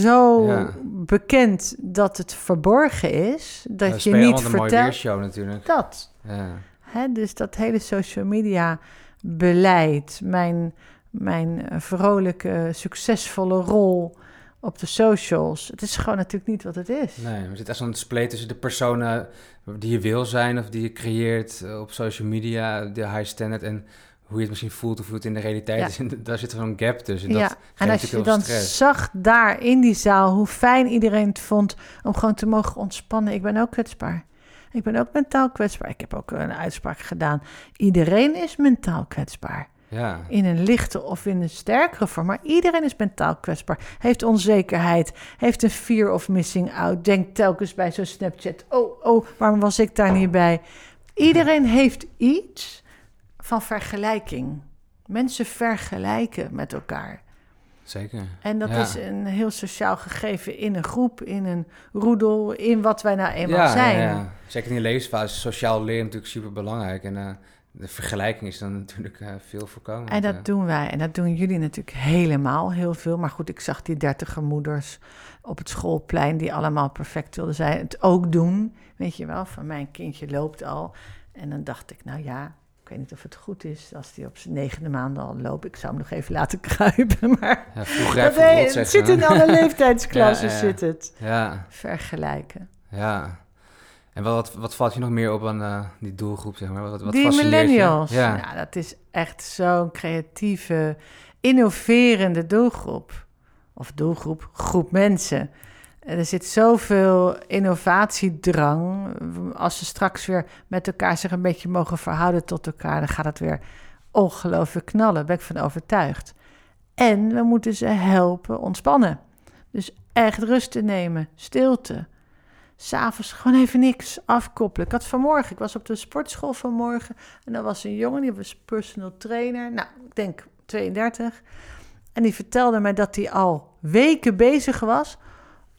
zo Ja. bekend dat het verborgen is. Dat je niet vertelt. weershow natuurlijk. Dat. Ja. Hè? Dus dat hele social media beleid, mijn, mijn vrolijke, succesvolle rol op de socials. Het is gewoon natuurlijk niet wat het is. Nee, er zit echt zo'n spleet tussen de personen die je wil zijn of die je creëert eh, op social media, de high standard, en hoe je het misschien voelt of hoe het in de realiteit Ja. is. En daar zit zo'n gap tussen. Ja, en als je dan stress. zag daar in die zaal hoe fijn iedereen het vond om gewoon te mogen ontspannen. Ik ben ook kwetsbaar. Ik ben ook mentaal kwetsbaar. Ik heb ook een uitspraak gedaan. Iedereen is mentaal kwetsbaar. Ja, In een lichte of in een sterkere vorm. Maar iedereen is mentaal kwetsbaar. Heeft onzekerheid. Heeft een fear of missing out. Denkt telkens bij zo'n Snapchat. Oh, oh, waarom was ik daar niet bij? Iedereen heeft iets van vergelijking. Mensen vergelijken met elkaar. zeker. En dat Ja. is een heel sociaal gegeven in een groep, in een roedel, in wat wij nou eenmaal ja, zijn. Ja. Zeker in de levensfase sociaal leren natuurlijk super belangrijk. En eh, de vergelijking is dan natuurlijk eh, veel voorkomend. En dat ja. doen wij. En dat doen jullie natuurlijk helemaal heel veel. Maar goed, ik zag die dertiger moeders op het schoolplein... die allemaal perfect wilden zijn. Het ook doen, weet je wel. Van mijn kindje loopt al. En dan dacht ik, nou ja, ik weet niet of het goed is... als die op zijn negende maand al loopt. Ik zou hem nog even laten [laughs] kruipen. Maar Ja, [laughs] dat, het zit in alle [laughs] leeftijdsklassen, Ja, ja. zit het. Ja, Vergelijken. ja. En wat, wat valt je nog meer op aan eh, die doelgroep, zeg maar? Wat, wat die fascineert je? millennials. Ja. Ja. dat is echt zo'n creatieve, innoverende doelgroep. Of doelgroep, groep mensen. Er zit zoveel innovatiedrang. Als ze straks weer met elkaar zich een beetje mogen verhouden tot elkaar, dan gaat het weer ongelooflijk knallen. Daar ben ik van overtuigd. En we moeten ze helpen ontspannen. Dus echt rust te nemen, stilte. S'avonds gewoon even niks afkoppelen. Ik had vanmorgen, ik was op de sportschool vanmorgen. En daar was een jongen, die was personal trainer. Nou, ik denk 32. En die vertelde mij dat hij al weken bezig was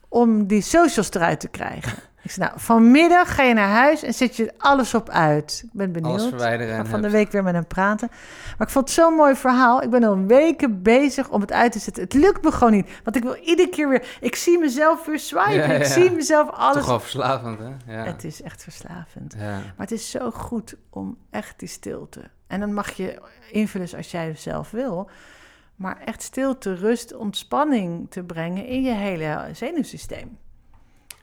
om die socials eruit te krijgen. Ik zei, nou, vanmiddag ga je naar huis en zet je alles op uit. Ik ben benieuwd. Alles verwijderen Ik ga van de week weer met hem praten. Maar ik vond het zo'n mooi verhaal. Ik ben al weken bezig om het uit te zetten. Het lukt me gewoon niet. Want ik wil iedere keer weer... Ik zie mezelf weer swipen. Ja, Ik ja. zie mezelf alles... Toch wel verslavend, hè? Ja. Het is echt verslavend. ja. Maar het is zo goed om echt die stilte. En dan mag je invullen zoals jij zelf wil. Maar echt stilte, rust, ontspanning te brengen in je hele zenuwsysteem.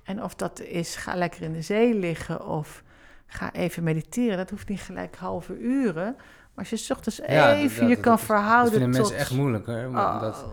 En of dat is, ga lekker in de zee liggen of ga even mediteren. Dat hoeft niet gelijk halve uren. Maar als je ochtends Ja, even dat- je dat- kan dat verhouden vinden tot... mensen echt moeilijk, hoor. om Oh, dat,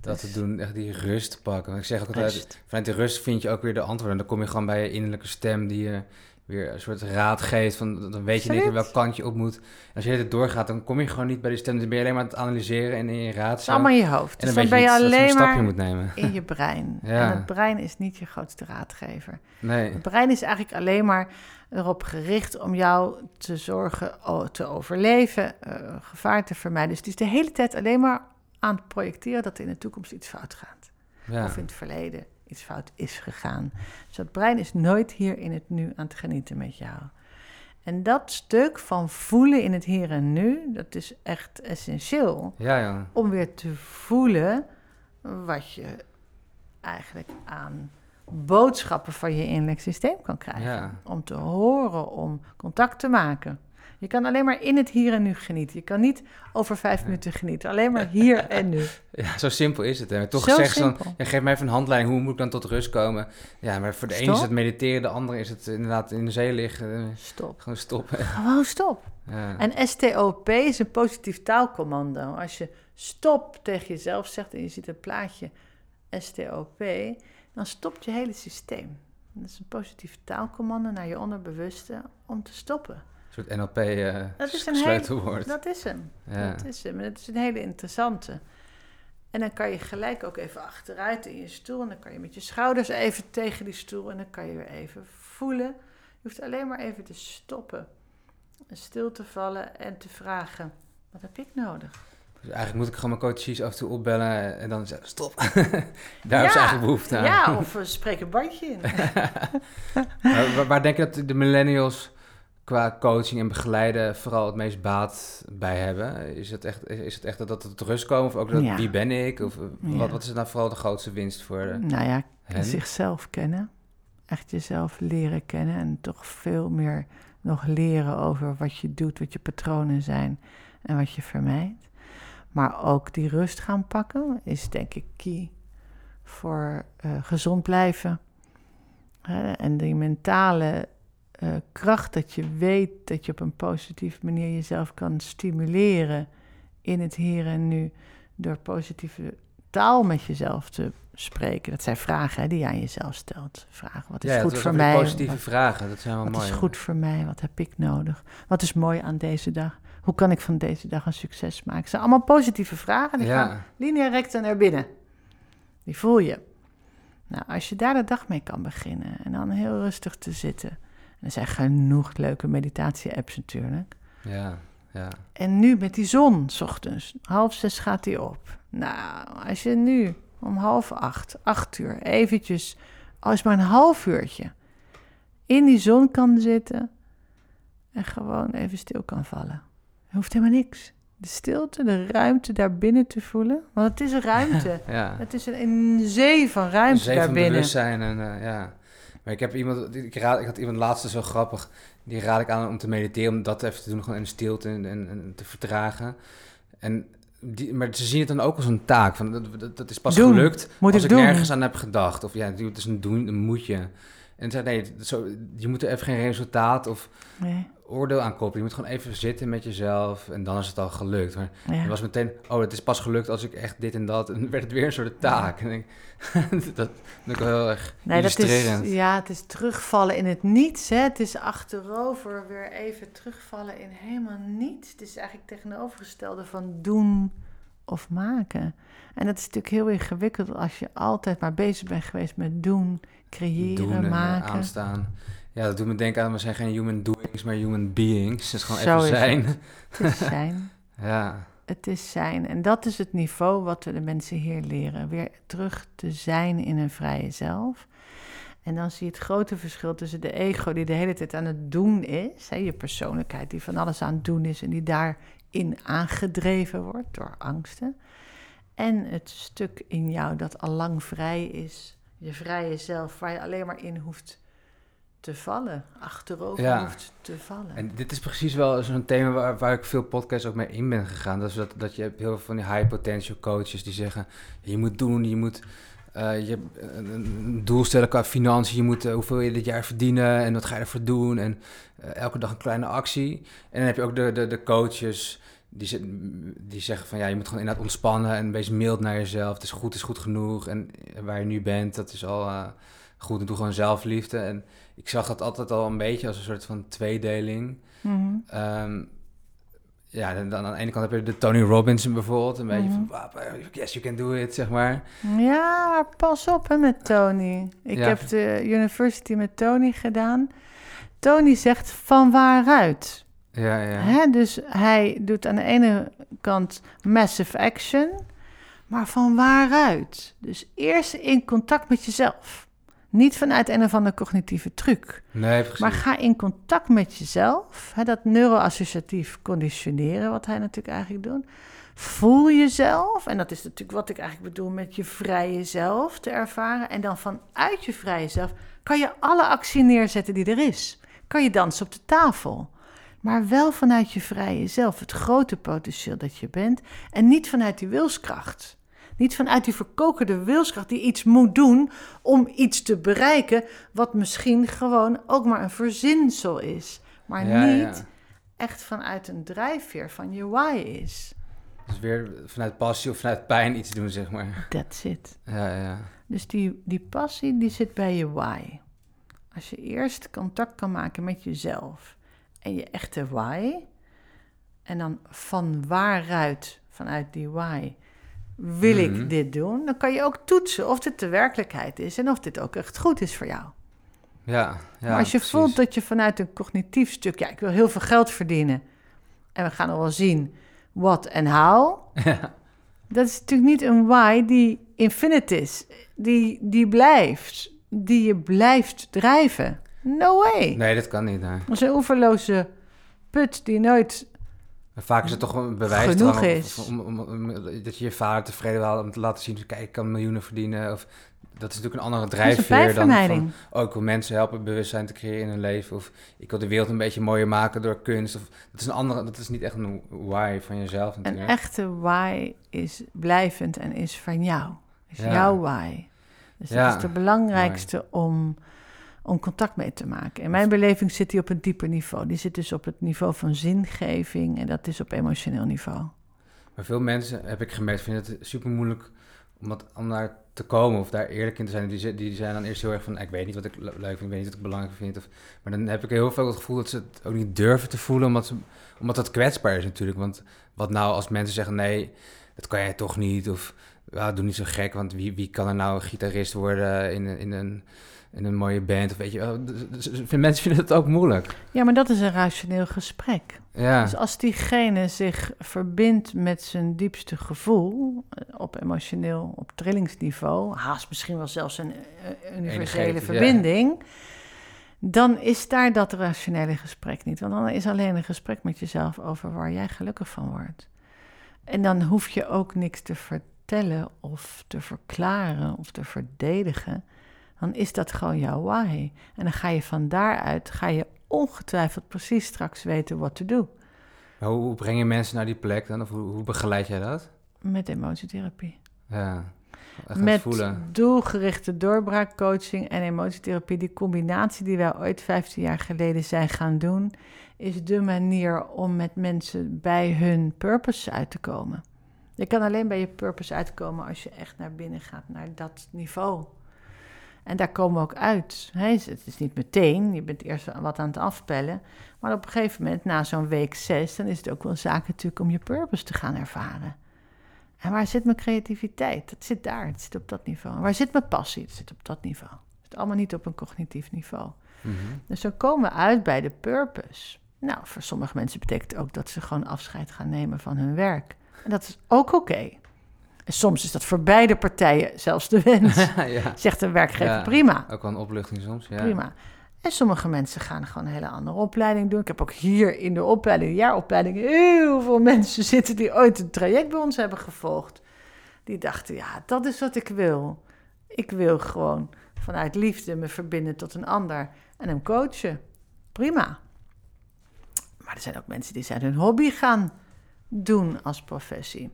dat te doen, echt die rust pakken. Want ik zeg ook altijd, rust. vanuit de rust vind je ook weer de antwoorden. En dan kom je gewoon bij je innerlijke stem die je weer een soort raad geeft. Van, dan weet je niet welk kant je op moet. En als je het doorgaat, dan kom je gewoon niet bij die stem. Dan ben je alleen maar aan het analyseren en in je raad zo. allemaal in je hoofd. En Dus dan ben je een alleen stapje maar moet nemen. in je brein. [laughs] Ja. En het brein is niet je grootste raadgever. Nee, Het brein is eigenlijk alleen maar erop gericht om jou te zorgen te overleven, eh, gevaar te vermijden. Dus het is de hele tijd alleen maar aan het projecteren dat er in de toekomst iets fout gaat. ja. Of in het verleden iets fout is gegaan. Dus het brein is nooit hier in het nu aan het genieten met jou. En dat stuk van voelen in het hier en nu, dat is echt essentieel Ja, ja. om weer te voelen wat je eigenlijk aan boodschappen van je innerlijk systeem kan krijgen. Ja. Om te horen, om contact te maken. Je kan alleen maar in het hier en nu genieten. Je kan niet over vijf minuten genieten. Alleen maar hier [laughs] en nu. Ja, zo simpel is het. Hè. Toch Zo zeggen ze dan, ja, geef mij even een handleiding, hoe moet ik dan tot rust komen? Ja, maar voor de ene is het mediteren, de andere is het inderdaad in de zee liggen. eh, Stop. Gewoon stoppen. Gewoon [laughs] stop. Ja. En STOP is een positief taalcommando. Als je stop tegen jezelf zegt en je ziet een plaatje STOP, dan stopt je hele systeem. Dat is een positief taalcommando naar je onderbewuste om te stoppen. Soort NLP eh Dat is een sleutelwoord. Dat is hem. Ja. Dat is hem. En dat is een hele interessante. En dan kan je gelijk ook even achteruit in je stoel. En dan kan je met je schouders even tegen die stoel. En dan kan je weer even voelen. Je hoeft alleen maar even te stoppen. En stil te vallen en te vragen: wat heb ik nodig? Dus eigenlijk moet ik gewoon mijn coaches af en toe opbellen en dan zeggen, stop. [laughs] Daar Ja, ze eigenlijk behoefte aan. Ja, of uh, spreek een bandje in. [laughs] Waar, waar denk je dat de millennials qua coaching en begeleiden vooral het meest baat bij hebben? Is het echt, is het echt dat het tot rust komen? Of ook dat, Ja. wie ben ik? Of eh, Ja. wat, wat is nou vooral de grootste winst voor eh, Nou ja, hen? zichzelf kennen. Echt jezelf leren kennen en toch veel meer nog leren over wat je doet, wat je patronen zijn en wat je vermijdt. Maar ook die rust gaan pakken is denk ik key voor eh, gezond blijven. Hè, en die mentale eh, kracht dat je weet dat je op een positieve manier jezelf kan stimuleren in het hier en nu door positieve taal met jezelf te spreken. Dat zijn vragen hè, die je aan jezelf stelt. Vragen, wat is ja, goed voor mij? positieve Wat- vragen, dat zijn wel wat mooi. is hè? goed voor mij? Wat heb ik nodig? Wat is mooi aan deze dag? Hoe kan ik van deze dag een succes maken? Het zijn allemaal positieve vragen. Die gaan linea recta naar binnen. Die voel je. Nou, als je daar de dag mee kan beginnen en dan heel rustig te zitten. Er zijn genoeg leuke meditatie-apps natuurlijk. ja, ja. En nu met die zon, s ochtends, half zes gaat die op. Nou, als je nu om half acht, acht uur, eventjes, al is maar een half uurtje, in die zon kan zitten en gewoon even stil kan vallen. Je hoeft helemaal niks. De stilte, de ruimte daarbinnen te voelen. Want het is een ruimte. [laughs] ja. het is een, een zee van ruimte Zee van daarbinnen. bewustzijn en eh, ja. Maar ik heb iemand, ik, raad, ik had iemand laatste zo grappig, die raad ik aan om te mediteren, om dat even te doen, gewoon in stilte en, en, en te vertragen. En die, maar ze zien het dan ook als een taak, van dat, dat, dat is pas Doen. gelukt Moet als ik nergens aan heb gedacht. Of ja, het is een doen, een moetje. En zei nee, zo, je moet er even geen resultaat of Nee, oordeel aan koppelen. Je moet gewoon even zitten met jezelf en dan is het al gelukt. Maar ja. het was meteen, oh, het is pas gelukt als ik echt dit en dat. En dan [laughs] werd het weer een soort taak. En ik, [laughs] dat vind ik wel heel erg Nee, dat is, ja, het is terugvallen in het niets. Hè? Het is achterover weer even terugvallen in helemaal niets. Het is eigenlijk tegenovergestelde van doen of maken. En dat is natuurlijk heel ingewikkeld als je altijd maar bezig bent geweest met doen, creëren, doen en eh, maken. aanstaan. Ja, dat doet me denken aan, we zijn geen human doings, maar human beings. Het is gewoon Zo even is zijn. Het is [laughs] zijn. Ja, Het is zijn. En dat is het niveau wat we de mensen hier leren. Weer terug te zijn in een vrije zelf. En dan zie je het grote verschil tussen de ego die de hele tijd aan het doen is. Hè, je persoonlijkheid die van alles aan het doen is en die daarin aangedreven wordt door angsten. En het stuk in jou dat al lang vrij is. Je vrije zelf waar je alleen maar in hoeft te vallen. Achterover Ja. hoeft te vallen. en dit is precies wel zo'n thema waar, waar ik veel podcasts ook mee in ben gegaan. Dat is dat, dat je hebt heel veel van die high potential coaches die zeggen, je moet doen, je moet... eh, je hebt een, een doel stellen qua financiën. Je moet eh, hoeveel je dit jaar verdienen en wat ga je ervoor doen. En eh, elke dag een kleine actie. En dan heb je ook de, de, de coaches die, die zeggen van ja, je moet gewoon inderdaad ontspannen en wees mild naar jezelf. Het is goed, het is goed genoeg. En waar je nu bent, dat is al eh, goed. En doe gewoon zelfliefde. En ik zag dat altijd al een beetje als een soort van tweedeling. Mhm. Ehm, ja, dan, dan aan de ene kant heb je de Tony Robbins bijvoorbeeld. Een beetje van, "Wap, yes, you can do it, zeg maar. Ja, pas op hè, met Tony. Ik Ja. heb de university met Tony gedaan. Tony zegt van waaruit. Ja, ja. Hè? Dus hij doet aan de ene kant massive action, maar van waaruit? Dus eerst in contact met jezelf. Niet vanuit een of andere cognitieve truc. Nee, precies. Maar ga in contact met jezelf. Hè, dat neuroassociatief conditioneren, wat hij natuurlijk eigenlijk doet. Voel jezelf. En dat is natuurlijk wat ik eigenlijk bedoel met je vrije zelf te ervaren. En dan vanuit je vrije zelf kan je alle actie neerzetten die er is. Kan je dansen op de tafel. Maar wel vanuit je vrije zelf, het grote potentieel dat je bent. En niet vanuit die wilskracht. Niet vanuit die verkokerde wilskracht die iets moet doen om iets te bereiken, wat misschien gewoon ook maar een verzinsel is. Maar Ja, niet ja. echt vanuit een drijfveer van je why is. Dus weer vanuit passie of vanuit pijn iets doen, zeg maar. That's it. Ja, ja. Dus die, die passie die zit bij je why. Als je eerst contact kan maken met jezelf en je echte why, en dan van waaruit, vanuit die why, wil Mhm. ik dit doen, dan kan je ook toetsen of dit de werkelijkheid is en of dit ook echt goed is voor jou. Ja, ja maar als je precies. voelt dat je vanuit een cognitief stuk, ja, ik wil heel veel geld verdienen. En we gaan nog wel zien wat en how. [laughs] Dat is natuurlijk niet een why die infinite is. Die, die blijft. Die je blijft drijven. No way. Nee, dat kan niet. Nee. Dat is een oeverloze put die nooit... Vaak is het toch een bewijs Genoeg is. om, om, om- dat je je vader tevreden wil om te laten zien, kijk, ik kan miljoenen verdienen. Of, dat is natuurlijk een andere een drijfveer dan van, oh, ik wil mensen helpen bewustzijn te creëren in hun leven. Of ik wil de wereld een beetje mooier maken door kunst. Of, dat is een andere, dat is niet echt een why van jezelf Een natuurlijk. echte why is blijvend en is van jou. Is Ja. jouw why. Dus Ja, dat is de belangrijkste om, om contact mee te maken. In mijn beleving zit die op een dieper niveau. Die zit dus op het niveau van zingeving en dat is op emotioneel niveau. Maar veel mensen, heb ik gemerkt, vinden het super moeilijk om, dat, om daar te komen of daar eerlijk in te zijn. Die, die zijn dan eerst heel erg van, ik weet niet wat ik le- leuk vind, ik weet niet wat ik belangrijk vind. Of, maar dan heb ik heel veel het gevoel dat ze het ook niet durven te voelen, omdat, ze, omdat dat kwetsbaar is natuurlijk. Want wat nou als mensen zeggen, nee, dat kan jij toch niet. Of ja, doe niet zo gek, want wie, wie kan er nou gitarist worden in, een- in, een, in een mooie band? Of weet je wel. Dus- dus- dus Mensen vinden het ook moeilijk. Ja, maar dat is een rationeel gesprek. Ja, Dus als diegene zich verbindt met zijn diepste gevoel, eh, op emotioneel, op trillingsniveau, haast misschien wel zelfs een eh, universele ja. verbinding, dan is daar dat rationele gesprek niet. Want dan is alleen een gesprek met jezelf over waar jij gelukkig van wordt. En dan hoef je ook niks te vertellen of te verklaren of te verdedigen. Dan is dat gewoon jouw why. En dan ga je van daaruit, ga je ongetwijfeld precies straks weten wat te doen. hoe, breng je mensen naar die plek dan? Of hoe, hoe begeleid jij dat? Met emotietherapie. Ja, Met voelen. doelgerichte doorbraakcoaching en emotietherapie. Die combinatie die wij ooit 15 jaar geleden zijn gaan doen, is de manier om met mensen bij hun purpose uit te komen. Je kan alleen bij je purpose uitkomen als je echt naar binnen gaat, naar dat niveau. En daar komen we ook uit. Het is niet meteen, je bent eerst wat aan het afpellen. Maar op een gegeven moment, na zo'n week zes, dan is het ook wel zaak natuurlijk om je purpose te gaan ervaren. En waar zit mijn creativiteit? Dat zit daar, het zit op dat niveau. Waar zit mijn passie? Het zit op dat niveau. Het zit allemaal niet op een cognitief niveau. Mhm. Dus dan komen we uit bij de purpose. Nou, voor sommige mensen betekent het ook dat ze gewoon afscheid gaan nemen van hun werk. En dat is ook oké. En soms is dat voor beide partijen zelfs de wens. [laughs] ja. Zegt een werkgever, Ja. prima, Ook wel een opluchting soms. Ja. prima. En sommige mensen gaan gewoon een hele andere opleiding doen. Ik heb ook hier in de opleiding, de jaaropleiding, heel veel mensen [laughs] zitten die ooit een traject bij ons hebben gevolgd. Die dachten, ja, dat is wat ik wil. Ik wil gewoon vanuit liefde me verbinden tot een ander en hem coachen. Prima. Maar er zijn ook mensen die zijn hun hobby gaan doen als professie.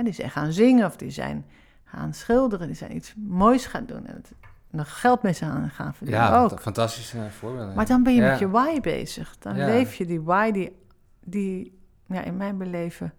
Die zijn gaan zingen of die zijn gaan schilderen, die zijn iets moois gaan doen. En het, nog geld mee gaan, gaan verdienen Ja, ook. fant- fantastische eh, voorbeelden. Maar dan ben je Ja. met je why bezig. Dan Ja. leef je die why die, die ja, in mijn beleven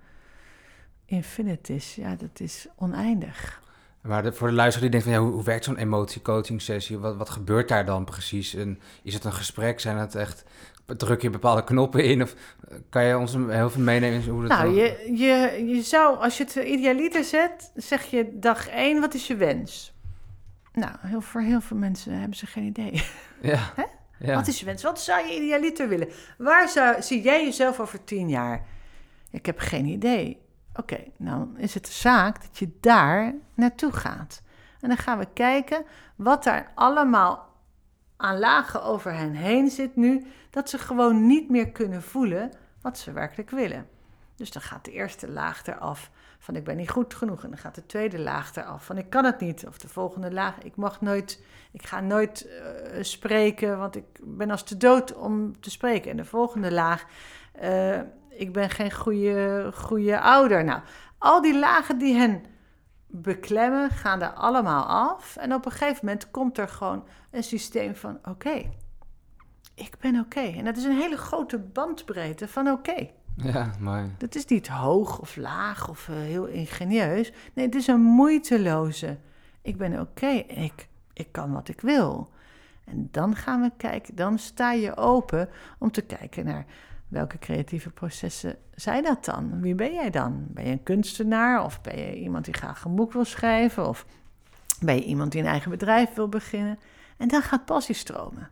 infinite is. Ja, dat is oneindig. Maar de- voor de luisteraar die denkt van, ja, hoe, hoe werkt zo'n emotiecoaching sessie? Wat, wat gebeurt daar dan precies? En is het een gesprek? Zijn het echt, druk je bepaalde knoppen in? Of eh, kan je ons heel veel meenemen in hoe dat Nou, dan- je, je, je zou, als je het idealiter zet, zeg je dag één, wat is je wens? Nou, heel, voor heel veel mensen hebben ze geen idee. [laughs] Ja. Hè? ja. Wat is je wens? Wat zou je idealiter willen? Waar zou, zie jij jezelf over tien jaar? Ik heb geen idee. Oké, nou is het de zaak dat je daar naartoe gaat. En dan gaan we kijken wat daar allemaal aan lagen over hen heen zit nu, dat ze gewoon niet meer kunnen voelen wat ze werkelijk willen. Dus dan gaat de eerste laag eraf van ik ben niet goed genoeg. En dan gaat de tweede laag eraf van ik kan het niet. Of de volgende laag, ik mag nooit, ik ga nooit eh, spreken, want ik ben als te dood om te spreken. En de volgende laag, eh, ik ben geen goede, goede ouder. Nou, al die lagen die hen beklemmen, gaan er allemaal af. En op een gegeven moment komt er gewoon een systeem van oké, ik ben oké. En dat is een hele grote bandbreedte van oké. ja, mooi. Dat is niet hoog of laag of eh, heel ingenieus. Nee, het is een moeiteloze. Ik ben oké, ik, ik kan wat ik wil. En dan gaan we kijken, dan sta je open om te kijken naar welke creatieve processen zijn dat dan? Wie ben jij dan? Ben je een kunstenaar of ben je iemand die graag een boek wil schrijven? Of ben je iemand die een eigen bedrijf wil beginnen? En dan gaat passie stromen.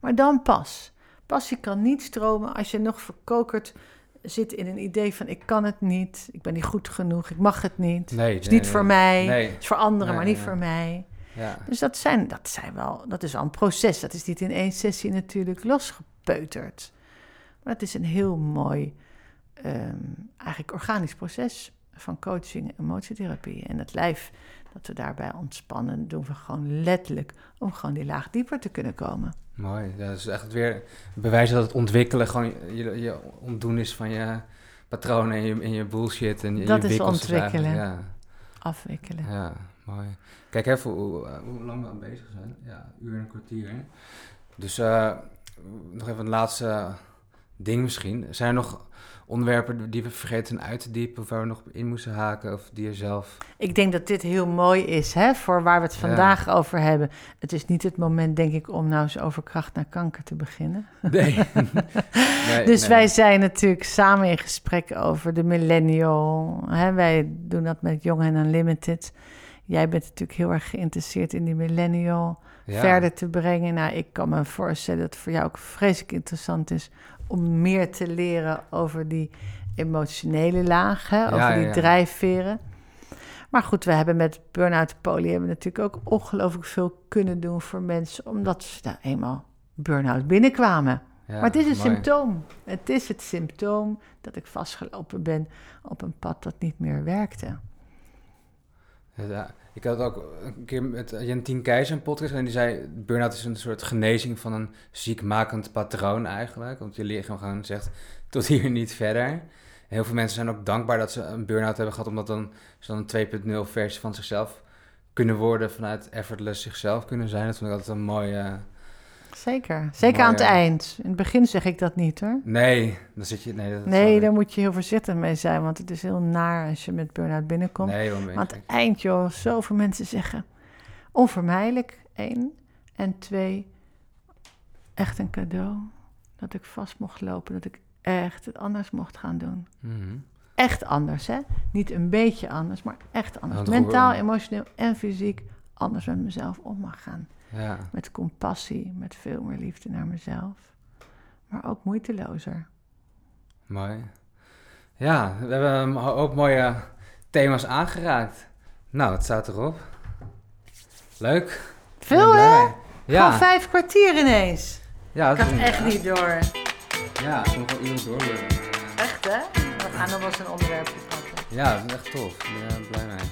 Maar dan pas. Passie kan niet stromen als je nog verkokerd zit in een idee van ik kan het niet, ik ben niet goed genoeg, ik mag het niet. Nee, Het is nee, niet nee. voor mij, het is voor anderen, maar niet voor mij. Ja. Dus dat, zijn, dat, zijn wel, dat is wel een proces. Dat is niet in één sessie natuurlijk losgepeuterd. Maar het is een heel mooi, ehm, eigenlijk organisch proces van coaching en emotietherapie. En het lijf dat we daarbij ontspannen, doen we gewoon letterlijk om gewoon die laag dieper te kunnen komen. Mooi. Dat is echt weer bewijs dat het ontwikkelen gewoon je, je ontdoen is van je patronen en je, en je bullshit en je, Dat je is ontwikkelen. Ja. Afwikkelen. Ja, mooi. Kijk even hoe, eh, hoe lang we aan bezig zijn. Ja, uur en een kwartier. Dus eh, nog even een laatste ding misschien. Zijn er nog onderwerpen die we vergeten uit te diepen... of waar we nog in moesten haken of die je zelf... Ik denk dat dit heel mooi is hè, voor waar we het vandaag over hebben. Het is niet het moment, denk ik, om nou eens over kracht naar kanker te beginnen. [laughs] [laughs] Nee. nee dus nee. wij zijn natuurlijk samen in gesprek over de millennial. Hè, wij doen dat met Young and Unlimited. Jij bent natuurlijk heel erg geïnteresseerd in die millennial Ja. verder te brengen. Nou, ik kan me voorstellen dat het voor jou ook vreselijk interessant is om meer te leren over die emotionele laag, hè, over Ja, die ja, drijfveren. Maar goed, we hebben met Burnout Poly hebben natuurlijk ook ongelooflijk veel kunnen doen voor mensen, omdat ze daar eenmaal burn-out binnenkwamen. Ja, maar het is een mooi. symptoom. Het is het symptoom dat ik vastgelopen ben op een pad dat niet meer werkte. Ja, ik had ook een keer met Jentien Keizer een podcast en die zei... burn-out is een soort genezing van een ziekmakend patroon eigenlijk. Want je lichaam gewoon zegt tot hier niet verder. Heel veel mensen zijn ook dankbaar dat ze een burn-out hebben gehad... omdat dan, ze dan een 2.0 versie van zichzelf kunnen worden... vanuit effortless zichzelf kunnen zijn. Dat vond ik altijd een mooie... Zeker. Zeker aan het eind. In het begin zeg ik dat niet hoor. Nee, dan zit je... Nee, dat Nee, daar moet je heel voorzichtig mee zijn, want het is heel naar als je met burn-out binnenkomt. Nee, Maar aan het eind, joh, zoveel mensen zeggen onvermijdelijk, één. En twee, echt een cadeau. Dat ik vast mocht lopen, dat ik echt het anders mocht gaan doen. Mhm. Echt anders, hè? Niet een beetje anders, maar echt anders. Mentaal, emotioneel en fysiek anders met mezelf om mag gaan. Ja, Met compassie, met veel meer liefde naar mezelf. Maar ook moeitelozer. mooi. Ja, we hebben een hoop mooie thema's aangeraakt. Nou, het staat erop. Leuk. Veel, hè? Ja. Gewoon vijf kwartier ineens. Ja, dat echt niet door. Ja, ik kon gewoon uren door. Echt, hè? We gaan nog wel eens een onderwerpje pakken. Ja, dat is echt tof. Ik ben er blij mee.